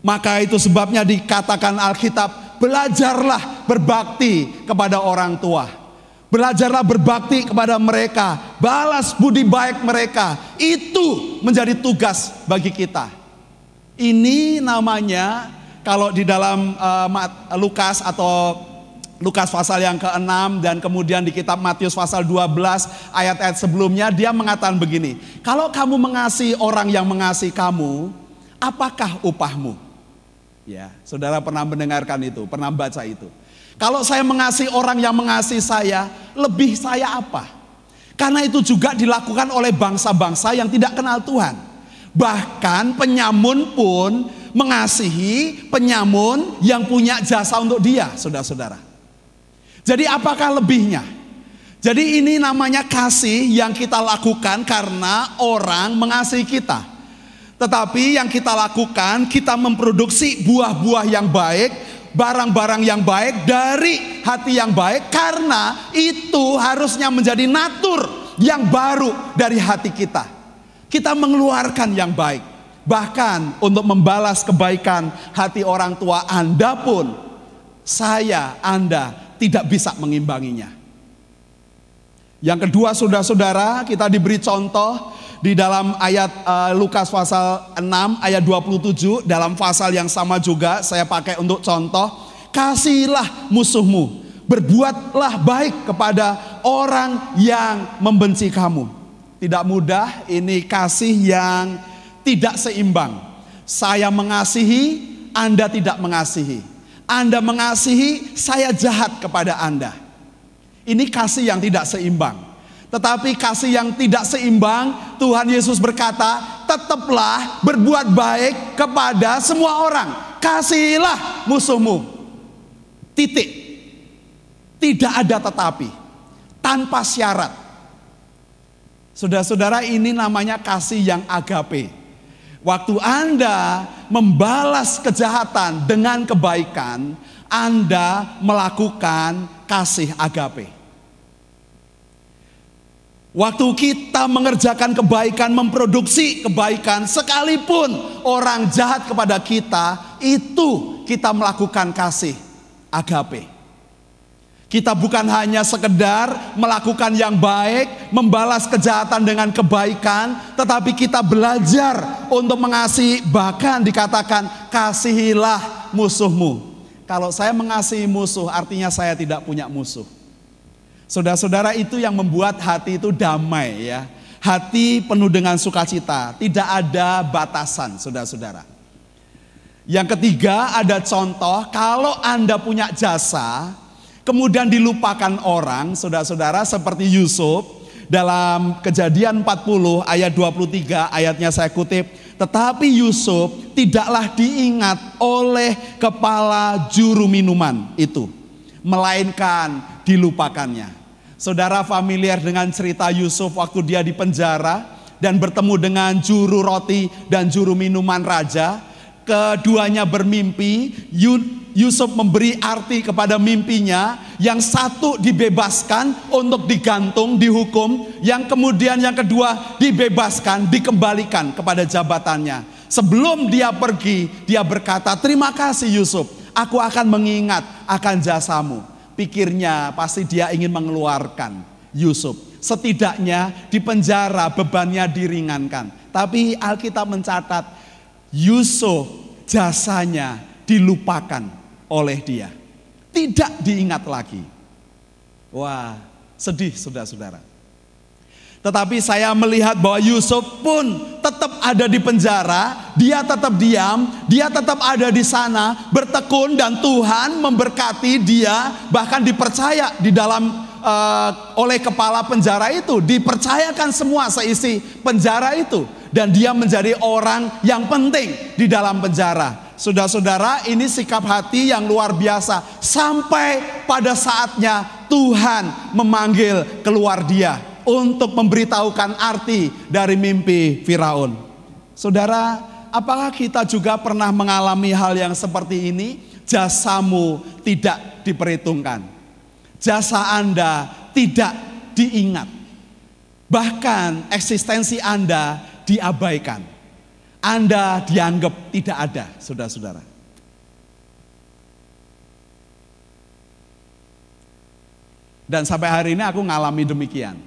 E: Maka itu sebabnya dikatakan Alkitab, belajarlah berbakti kepada orang tua. Belajarlah berbakti kepada mereka, balas budi baik mereka. Itu menjadi tugas bagi kita. Ini namanya kalau di dalam uh, Lukas atau Lukas pasal yang ke-6 dan kemudian di kitab Matius pasal 12 ayat-ayat sebelumnya dia mengatakan begini. Kalau kamu mengasihi orang yang mengasihi kamu, apakah upahmu? Ya, saudara pernah mendengarkan itu, pernah baca itu. Kalau saya mengasihi orang yang mengasihi saya, lebih saya apa? Karena itu juga dilakukan oleh bangsa-bangsa yang tidak kenal Tuhan. Bahkan penyamun pun mengasihi penyamun yang punya jasa untuk dia, saudara-saudara. Jadi apakah lebihnya? Jadi ini namanya kasih yang kita lakukan karena orang mengasihi kita. Tetapi yang kita lakukan, kita memproduksi buah-buah yang baik, barang-barang yang baik dari hati yang baik karena itu harusnya menjadi natur yang baru dari hati kita. Kita mengeluarkan yang baik. Bahkan untuk membalas kebaikan hati orang tua Anda pun saya, Anda tidak bisa mengimbanginya. Yang kedua saudara-saudara kita diberi contoh di dalam ayat uh, Lukas pasal 6 ayat 27 dalam pasal yang sama juga saya pakai untuk contoh kasihilah musuhmu berbuatlah baik kepada orang yang membenci kamu tidak mudah ini kasih yang tidak seimbang saya mengasihi Anda tidak mengasihi anda mengasihi, saya jahat kepada Anda. Ini kasih yang tidak seimbang. Tetapi kasih yang tidak seimbang, Tuhan Yesus berkata, tetaplah berbuat baik kepada semua orang. Kasihilah musuhmu. Titik. Tidak ada tetapi. Tanpa syarat. Saudara-saudara ini namanya kasih yang agape. Waktu Anda membalas kejahatan dengan kebaikan, Anda melakukan kasih agape. Waktu kita mengerjakan kebaikan, memproduksi kebaikan, sekalipun orang jahat kepada kita, itu kita melakukan kasih agape. Kita bukan hanya sekedar melakukan yang baik, membalas kejahatan dengan kebaikan, tetapi kita belajar untuk mengasihi, bahkan dikatakan kasihilah musuhmu. Kalau saya mengasihi musuh, artinya saya tidak punya musuh. Saudara-saudara itu yang membuat hati itu damai ya. Hati penuh dengan sukacita, tidak ada batasan, saudara-saudara. Yang ketiga ada contoh, kalau Anda punya jasa, kemudian dilupakan orang, saudara-saudara seperti Yusuf dalam kejadian 40 ayat 23 ayatnya saya kutip, tetapi Yusuf tidaklah diingat oleh kepala juru minuman itu, melainkan dilupakannya. Saudara familiar dengan cerita Yusuf waktu dia di penjara dan bertemu dengan juru roti dan juru minuman raja. keduanya bermimpi, Yusuf memberi arti kepada mimpinya, yang satu dibebaskan untuk digantung, dihukum, yang kemudian yang kedua dibebaskan, dikembalikan kepada jabatannya. Sebelum dia pergi, dia berkata, "Terima kasih Yusuf, aku akan mengingat akan jasamu." Pikirnya pasti dia ingin mengeluarkan Yusuf. Setidaknya di penjara bebannya diringankan. Tapi Alkitab mencatat Yusuf jasanya dilupakan oleh dia. Tidak diingat lagi. Wah, sedih saudara-saudara. Tetapi saya melihat bahwa Yusuf pun tetap ada di penjara, dia tetap diam, dia tetap ada di sana, bertekun dan Tuhan memberkati dia, bahkan dipercaya di dalam uh, oleh kepala penjara itu, dipercayakan semua seisi penjara itu dan dia menjadi orang yang penting di dalam penjara. Saudara-saudara, ini sikap hati yang luar biasa. Sampai pada saatnya Tuhan memanggil keluar dia untuk memberitahukan arti dari mimpi Firaun. Saudara, apakah kita juga pernah mengalami hal yang seperti ini? Jasamu tidak diperhitungkan. Jasa Anda tidak diingat. Bahkan eksistensi Anda diabaikan. Anda dianggap tidak ada, saudara-saudara. Dan sampai hari ini aku ngalami demikian.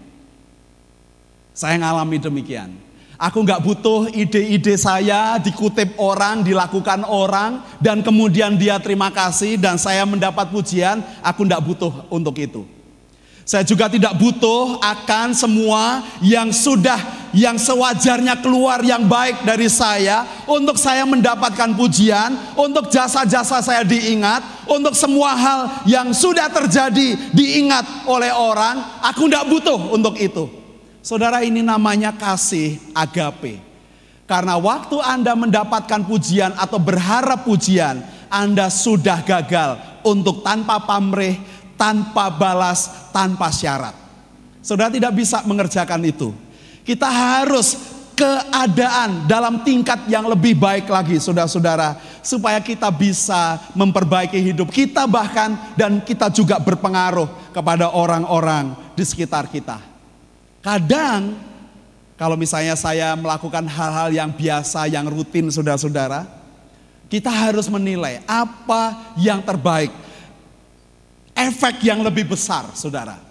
E: Saya ngalami demikian. Aku nggak butuh ide-ide saya dikutip orang, dilakukan orang, dan kemudian dia terima kasih dan saya mendapat pujian. Aku nggak butuh untuk itu. Saya juga tidak butuh akan semua yang sudah yang sewajarnya keluar yang baik dari saya untuk saya mendapatkan pujian, untuk jasa-jasa saya diingat, untuk semua hal yang sudah terjadi diingat oleh orang, aku tidak butuh untuk itu. Saudara ini namanya kasih agape. Karena waktu Anda mendapatkan pujian atau berharap pujian, Anda sudah gagal untuk tanpa pamrih tanpa balas, tanpa syarat. Saudara tidak bisa mengerjakan itu. Kita harus keadaan dalam tingkat yang lebih baik lagi saudara-saudara. Supaya kita bisa memperbaiki hidup kita bahkan dan kita juga berpengaruh kepada orang-orang di sekitar kita. Kadang kalau misalnya saya melakukan hal-hal yang biasa, yang rutin saudara-saudara. Kita harus menilai apa yang terbaik efek yang lebih besar, saudara.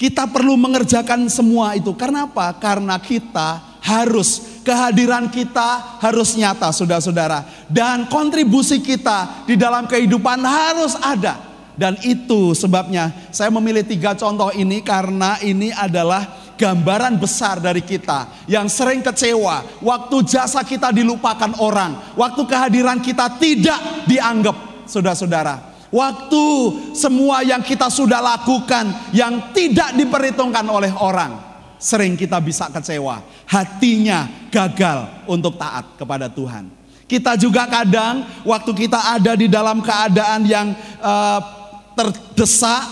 E: Kita perlu mengerjakan semua itu. Karena apa? Karena kita harus, kehadiran kita harus nyata, saudara-saudara. Dan kontribusi kita di dalam kehidupan harus ada. Dan itu sebabnya saya memilih tiga contoh ini karena ini adalah gambaran besar dari kita yang sering kecewa waktu jasa kita dilupakan orang, waktu kehadiran kita tidak dianggap, saudara-saudara. Waktu semua yang kita sudah lakukan yang tidak diperhitungkan oleh orang, sering kita bisa kecewa. Hatinya gagal untuk taat kepada Tuhan. Kita juga kadang waktu kita ada di dalam keadaan yang uh, terdesak,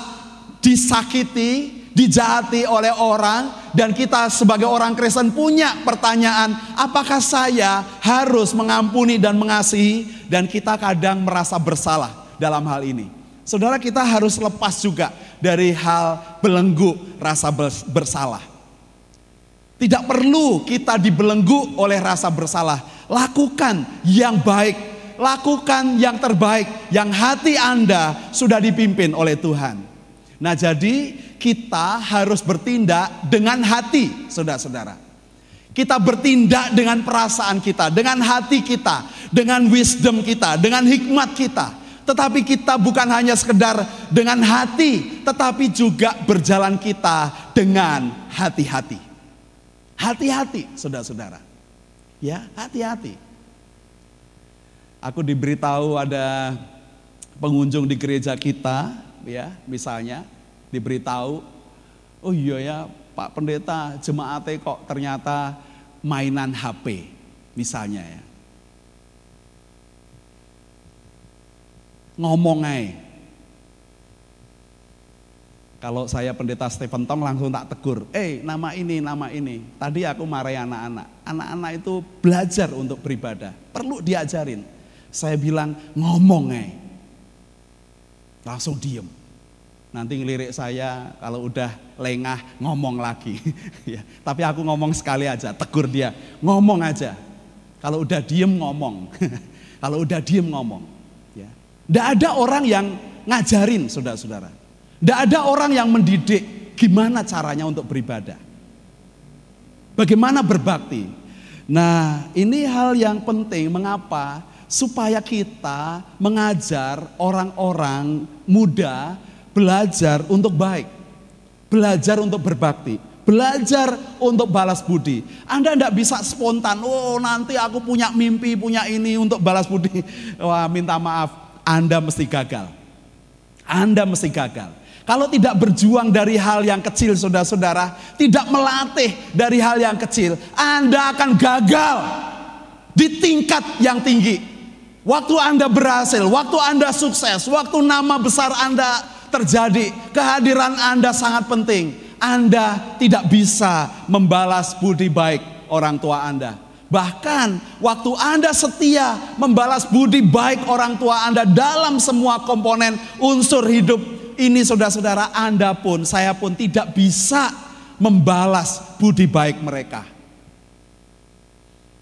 E: disakiti, dijahati oleh orang dan kita sebagai orang Kristen punya pertanyaan, apakah saya harus mengampuni dan mengasihi dan kita kadang merasa bersalah dalam hal ini. Saudara kita harus lepas juga dari hal belenggu rasa bersalah. Tidak perlu kita dibelenggu oleh rasa bersalah. Lakukan yang baik, lakukan yang terbaik, yang hati Anda sudah dipimpin oleh Tuhan. Nah, jadi kita harus bertindak dengan hati, saudara-saudara. Kita bertindak dengan perasaan kita, dengan hati kita, dengan wisdom kita, dengan hikmat kita. Tetapi kita bukan hanya sekedar dengan hati, tetapi juga berjalan kita dengan hati-hati. Hati-hati, saudara-saudara. Ya, hati-hati. Aku diberitahu ada pengunjung di gereja kita, ya, misalnya diberitahu, oh iya ya, Pak Pendeta, jemaatnya kok ternyata mainan HP, misalnya ya. Ngomong aja. Kalau saya pendeta Stephen Tong langsung tak tegur, eh nama ini, nama ini. Tadi aku marahi anak-anak. Anak-anak itu belajar untuk beribadah, perlu diajarin. Saya bilang ngomong eh. Langsung diem. Nanti ngelirik saya kalau udah lengah ngomong lagi. ya, tapi aku ngomong sekali aja, tegur dia, ngomong aja. Kalau udah diem ngomong. kalau udah diem ngomong. Tidak ada orang yang ngajarin saudara-saudara. Tidak ada orang yang mendidik gimana caranya untuk beribadah. Bagaimana berbakti. Nah ini hal yang penting mengapa supaya kita mengajar orang-orang muda belajar untuk baik, belajar untuk berbakti, belajar untuk balas budi. Anda tidak bisa spontan, oh nanti aku punya mimpi, punya ini untuk balas budi. Wah minta maaf, Anda mesti gagal. Anda mesti gagal. Kalau tidak berjuang dari hal yang kecil saudara-saudara, tidak melatih dari hal yang kecil, Anda akan gagal di tingkat yang tinggi. Waktu Anda berhasil, waktu Anda sukses, waktu nama besar Anda terjadi, kehadiran Anda sangat penting. Anda tidak bisa membalas budi baik orang tua Anda. Bahkan waktu Anda setia membalas budi baik orang tua Anda dalam semua komponen unsur hidup ini saudara-saudara Anda pun, saya pun tidak bisa membalas budi baik mereka.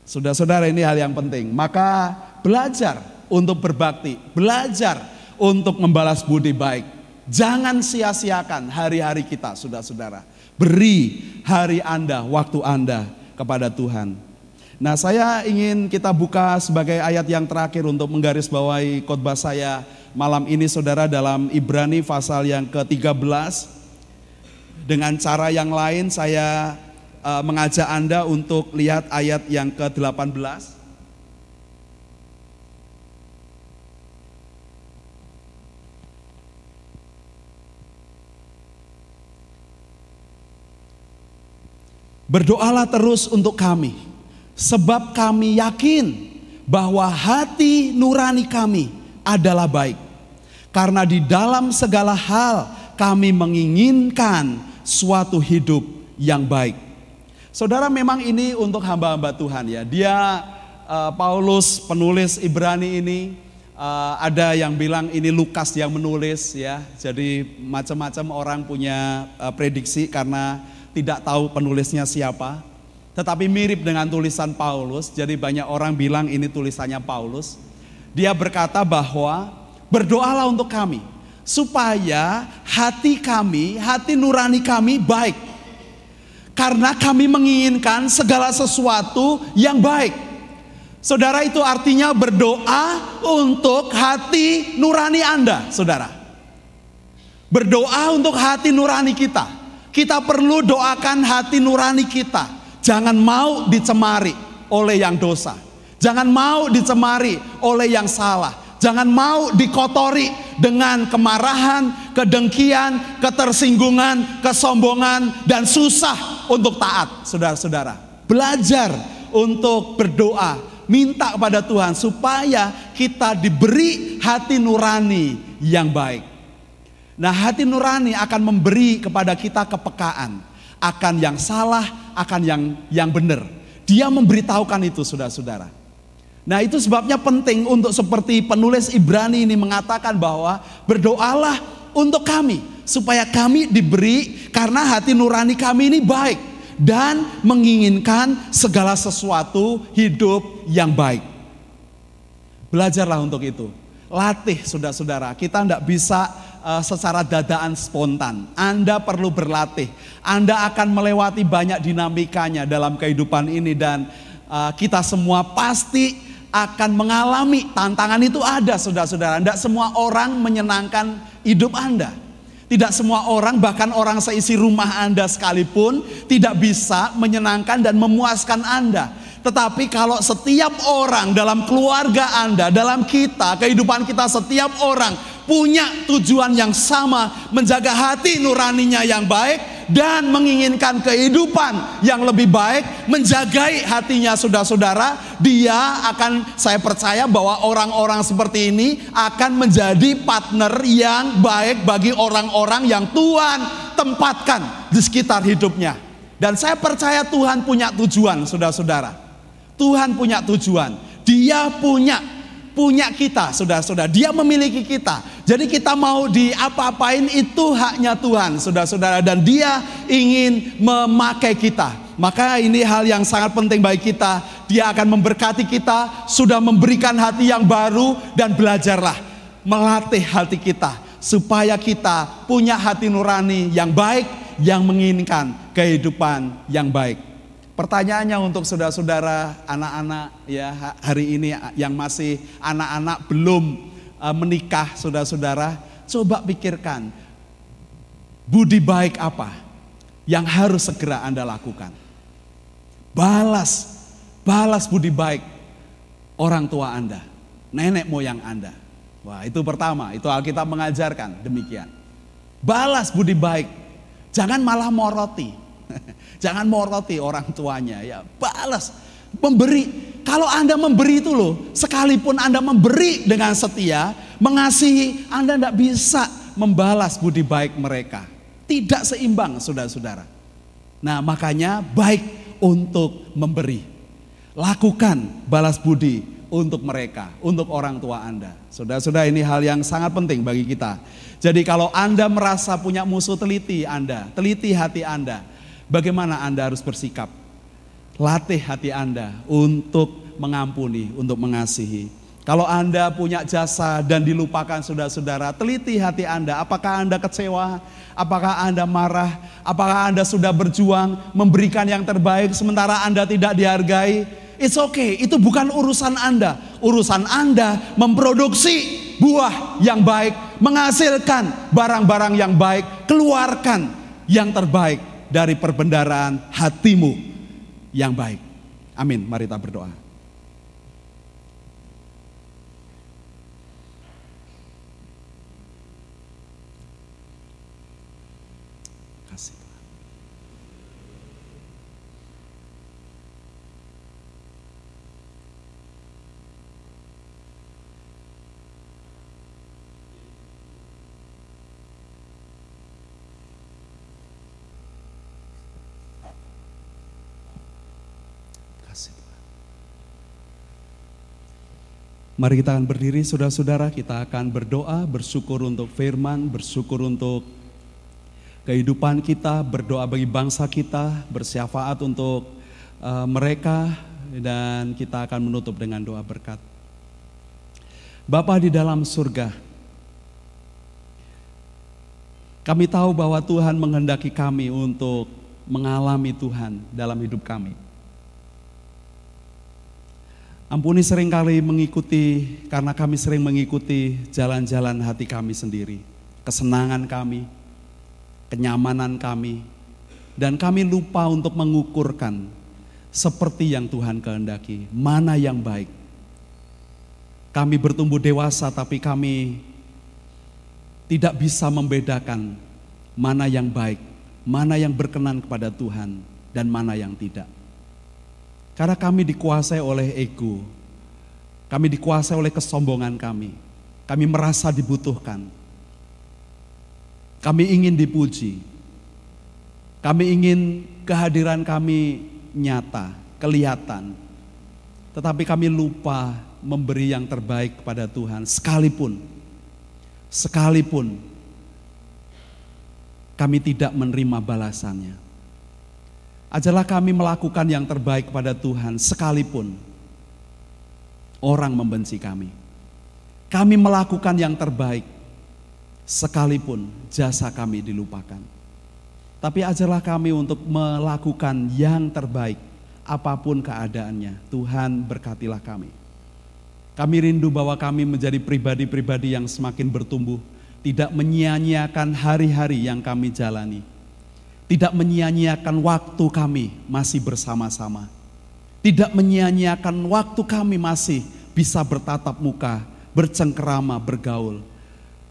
E: Saudara-saudara ini hal yang penting. Maka belajar untuk berbakti, belajar untuk membalas budi baik. Jangan sia-siakan hari-hari kita, saudara-saudara. Beri hari Anda, waktu Anda kepada Tuhan. Nah, saya ingin kita buka sebagai ayat yang terakhir untuk menggarisbawahi khotbah saya malam ini saudara dalam Ibrani pasal yang ke-13. Dengan cara yang lain saya uh, mengajak Anda untuk lihat ayat yang ke-18. Berdoalah terus untuk kami, sebab kami yakin bahwa hati nurani kami adalah baik. Karena di dalam segala hal kami menginginkan suatu hidup yang baik. Saudara memang ini untuk hamba-hamba Tuhan ya. Dia uh, Paulus penulis Ibrani ini uh, ada yang bilang ini Lukas yang menulis ya. Jadi macam-macam orang punya uh, prediksi karena tidak tahu penulisnya siapa, tetapi mirip dengan tulisan Paulus. Jadi banyak orang bilang ini tulisannya Paulus. Dia berkata bahwa berdoalah untuk kami supaya hati kami, hati nurani kami baik. Karena kami menginginkan segala sesuatu yang baik. Saudara itu artinya berdoa untuk hati nurani Anda, saudara. Berdoa untuk hati nurani kita. Kita perlu doakan hati nurani kita. Jangan mau dicemari oleh yang dosa. Jangan mau dicemari oleh yang salah. Jangan mau dikotori dengan kemarahan, kedengkian, ketersinggungan, kesombongan, dan susah untuk taat, saudara-saudara. Belajar untuk berdoa, minta kepada Tuhan supaya kita diberi hati nurani yang baik. Nah, hati nurani akan memberi kepada kita kepekaan akan yang salah, akan yang yang benar. Dia memberitahukan itu, saudara-saudara. Nah, itu sebabnya penting untuk seperti penulis Ibrani ini mengatakan bahwa berdoalah untuk kami supaya kami diberi karena hati nurani kami ini baik dan menginginkan segala sesuatu hidup yang baik. Belajarlah untuk itu. Latih saudara-saudara. Kita tidak bisa uh, secara dadaan spontan. Anda perlu berlatih. Anda akan melewati banyak dinamikanya dalam kehidupan ini dan uh, kita semua pasti akan mengalami tantangan itu ada saudara-saudara. Tidak semua orang menyenangkan hidup Anda. Tidak semua orang bahkan orang seisi rumah Anda sekalipun tidak bisa menyenangkan dan memuaskan Anda. Tetapi kalau setiap orang dalam keluarga Anda, dalam kita, kehidupan kita setiap orang punya tujuan yang sama, menjaga hati nuraninya yang baik dan menginginkan kehidupan yang lebih baik, menjagai hatinya saudara-saudara, dia akan saya percaya bahwa orang-orang seperti ini akan menjadi partner yang baik bagi orang-orang yang Tuhan tempatkan di sekitar hidupnya. Dan saya percaya Tuhan punya tujuan, saudara-saudara. Tuhan punya tujuan. Dia punya punya kita, saudara-saudara. Dia memiliki kita. Jadi kita mau diapa-apain itu haknya Tuhan, saudara-saudara. Dan dia ingin memakai kita. Maka ini hal yang sangat penting bagi kita. Dia akan memberkati kita, sudah memberikan hati yang baru dan belajarlah melatih hati kita supaya kita punya hati nurani yang baik yang menginginkan kehidupan yang baik. Pertanyaannya untuk saudara-saudara, anak-anak ya hari ini yang masih anak-anak belum uh, menikah, saudara-saudara, coba pikirkan budi baik apa yang harus segera Anda lakukan. Balas, balas budi baik orang tua Anda, nenek moyang Anda. Wah, itu pertama, itu Alkitab mengajarkan demikian. Balas budi baik, jangan malah moroti. Jangan moroti orang tuanya ya, balas, memberi. Kalau Anda memberi itu loh, sekalipun Anda memberi dengan setia, mengasihi, Anda tidak bisa membalas budi baik mereka. Tidak seimbang saudara-saudara. Nah makanya baik untuk memberi. Lakukan balas budi untuk mereka, untuk orang tua Anda. Saudara-saudara ini hal yang sangat penting bagi kita. Jadi kalau Anda merasa punya musuh teliti Anda, teliti hati Anda Bagaimana Anda harus bersikap? Latih hati Anda untuk mengampuni, untuk mengasihi. Kalau Anda punya jasa dan dilupakan saudara-saudara, teliti hati Anda. Apakah Anda kecewa? Apakah Anda marah? Apakah Anda sudah berjuang memberikan yang terbaik sementara Anda tidak dihargai? It's okay, itu bukan urusan Anda. Urusan Anda memproduksi buah yang baik, menghasilkan barang-barang yang baik, keluarkan yang terbaik dari perbendaraan hatimu yang baik. Amin. Mari kita berdoa. Mari kita akan berdiri saudara-saudara, kita akan berdoa, bersyukur untuk firman, bersyukur untuk kehidupan kita, berdoa bagi bangsa kita, bersyafaat untuk uh, mereka dan kita akan menutup dengan doa berkat. Bapa di dalam surga, kami tahu bahwa Tuhan menghendaki kami untuk mengalami Tuhan dalam hidup kami. Ampuni sering kali mengikuti, karena kami sering mengikuti jalan-jalan hati kami sendiri, kesenangan kami, kenyamanan kami, dan kami lupa untuk mengukurkan seperti yang Tuhan kehendaki, mana yang baik. Kami bertumbuh dewasa tapi kami tidak bisa membedakan mana yang baik, mana yang berkenan kepada Tuhan, dan mana yang tidak. Karena kami dikuasai oleh ego. Kami dikuasai oleh kesombongan kami. Kami merasa dibutuhkan. Kami ingin dipuji. Kami ingin kehadiran kami nyata, kelihatan. Tetapi kami lupa memberi yang terbaik kepada Tuhan sekalipun sekalipun kami tidak menerima balasannya. Ajalah kami melakukan yang terbaik pada Tuhan sekalipun orang membenci kami. Kami melakukan yang terbaik sekalipun jasa kami dilupakan. Tapi ajarlah kami untuk melakukan yang terbaik apa pun keadaannya. Tuhan berkatilah kami. Kami rindu bahwa kami menjadi pribadi-pribadi yang semakin bertumbuh, tidak menyia-nyiakan hari-hari yang kami jalani tidak menyia-nyiakan waktu kami masih bersama-sama. Tidak menyia-nyiakan waktu kami masih bisa bertatap muka, bercengkerama, bergaul.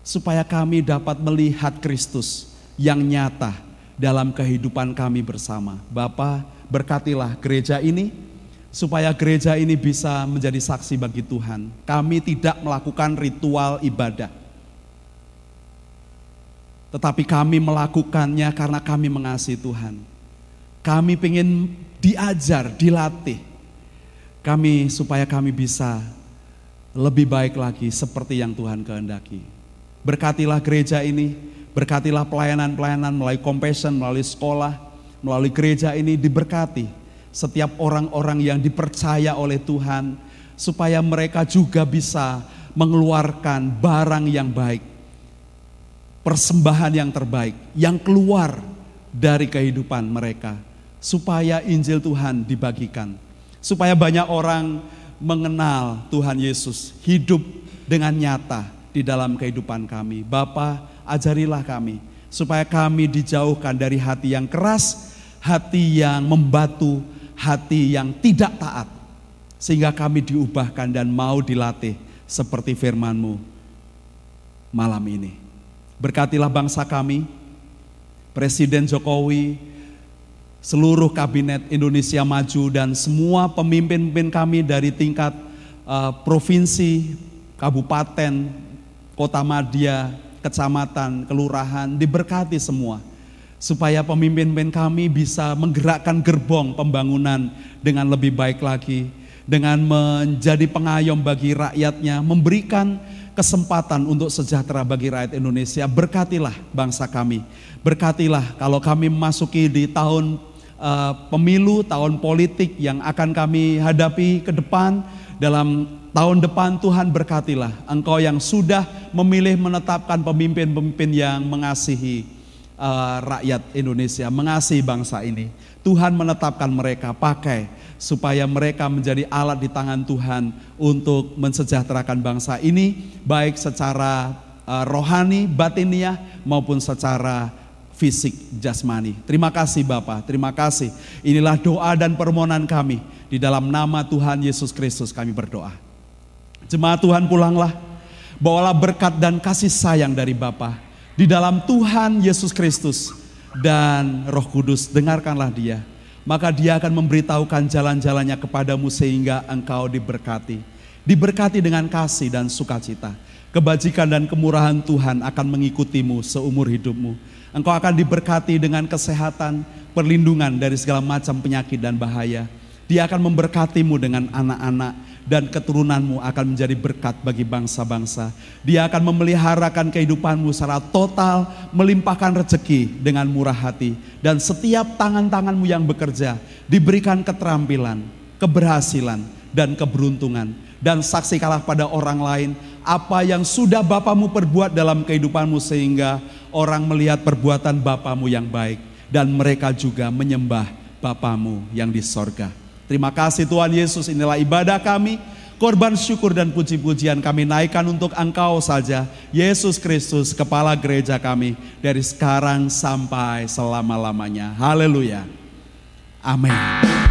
E: Supaya kami dapat melihat Kristus yang nyata dalam kehidupan kami bersama. Bapa, berkatilah gereja ini, supaya gereja ini bisa menjadi saksi bagi Tuhan. Kami tidak melakukan ritual ibadah tetapi kami melakukannya karena kami mengasihi Tuhan. Kami ingin diajar, dilatih. Kami supaya kami bisa lebih baik lagi seperti yang Tuhan kehendaki. Berkatilah gereja ini, berkatilah pelayanan-pelayanan melalui compassion, melalui sekolah, melalui gereja ini diberkati setiap orang-orang yang dipercaya oleh Tuhan supaya mereka juga bisa mengeluarkan barang yang baik, persembahan yang terbaik yang keluar dari kehidupan mereka supaya Injil Tuhan dibagikan, supaya banyak orang mengenal Tuhan Yesus, hidup dengan nyata di dalam kehidupan kami. Bapa, ajarilah kami supaya kami dijauhkan dari hati yang keras, hati yang membatu, hati yang tidak taat. Sehingga kami diubahkan dan mau dilatih seperti firman-Mu malam ini. Berkatilah bangsa kami, Presiden Jokowi, seluruh kabinet Indonesia Maju dan semua pemimpin-pemimpin kami dari tingkat uh, provinsi, kabupaten, kota madya, kecamatan, kelurahan diberkati semua. Supaya pemimpin-pemimpin kami bisa menggerakkan gerbong pembangunan dengan lebih baik lagi. Dengan menjadi pengayom bagi rakyatnya, memberikan kesempatan untuk sejahtera bagi rakyat Indonesia. Berkatilah bangsa kami. Berkatilah kalau kami memasuki di tahun uh, pemilu, tahun politik yang akan kami hadapi ke depan dalam tahun depan Tuhan berkatilah engkau yang sudah memilih menetapkan pemimpin-pemimpin yang mengasihi uh, rakyat Indonesia, mengasihi bangsa ini. Tuhan menetapkan mereka pakai supaya mereka menjadi alat di tangan Tuhan untuk mensejahterakan bangsa ini baik secara uh, rohani, batiniah maupun secara fisik jasmani. Terima kasih Bapak, terima kasih. Inilah doa dan permohonan kami. Di dalam nama Tuhan Yesus Kristus kami berdoa. Jemaat Tuhan pulanglah, bawalah berkat dan kasih sayang dari Bapa di dalam Tuhan Yesus Kristus dan Roh Kudus. Dengarkanlah dia, maka dia akan memberitahukan jalan-jalannya kepadamu sehingga engkau diberkati. Diberkati dengan kasih dan sukacita. Kebajikan dan kemurahan Tuhan akan mengikutimu seumur hidupmu Engkau akan diberkati dengan kesehatan, perlindungan dari segala macam penyakit dan bahaya. Dia akan memberkatimu dengan anak-anak dan keturunanmu akan menjadi berkat bagi bangsa-bangsa. Dia akan memeliharakan kehidupanmu secara total, melimpahkan rezeki dengan murah hati. Dan setiap tangan-tanganmu yang bekerja diberikan keterampilan, keberhasilan, dan keberuntungan. Dan saksikanlah pada orang lain apa yang sudah Bapamu perbuat dalam kehidupanmu sehingga orang melihat perbuatan Bapamu yang baik dan mereka juga menyembah Bapamu yang di sorga. Terima kasih Tuhan Yesus, inilah ibadah kami. Korban syukur dan puji-pujian kami naikkan untuk Engkau saja, Yesus Kristus, Kepala Gereja kami, dari sekarang sampai selama-lamanya. Haleluya. Amin.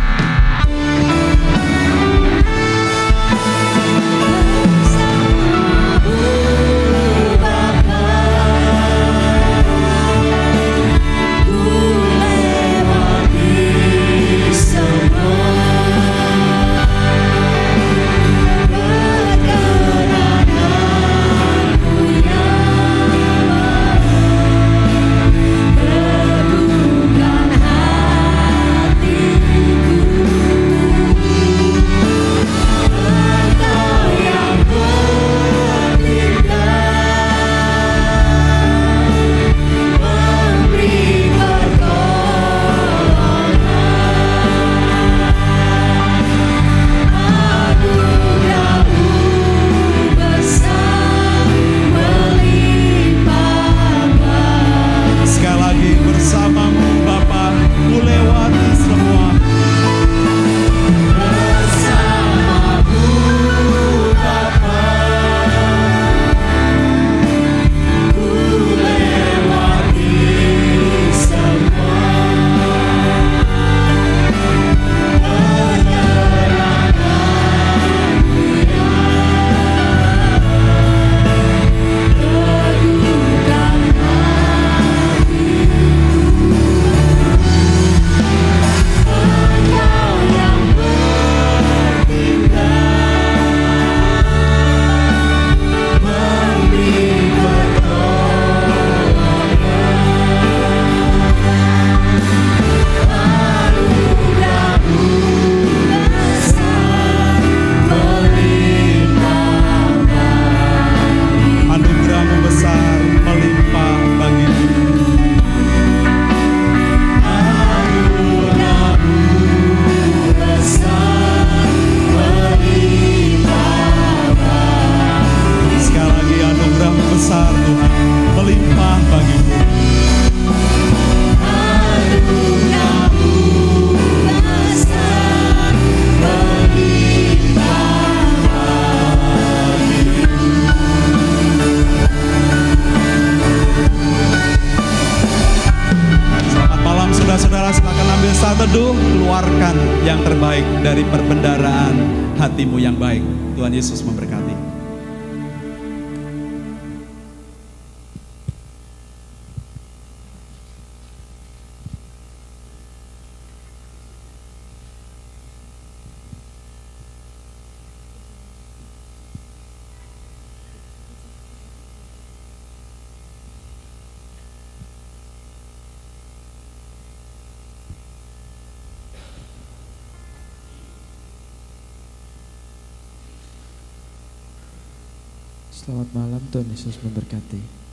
C: Yesus memberkati.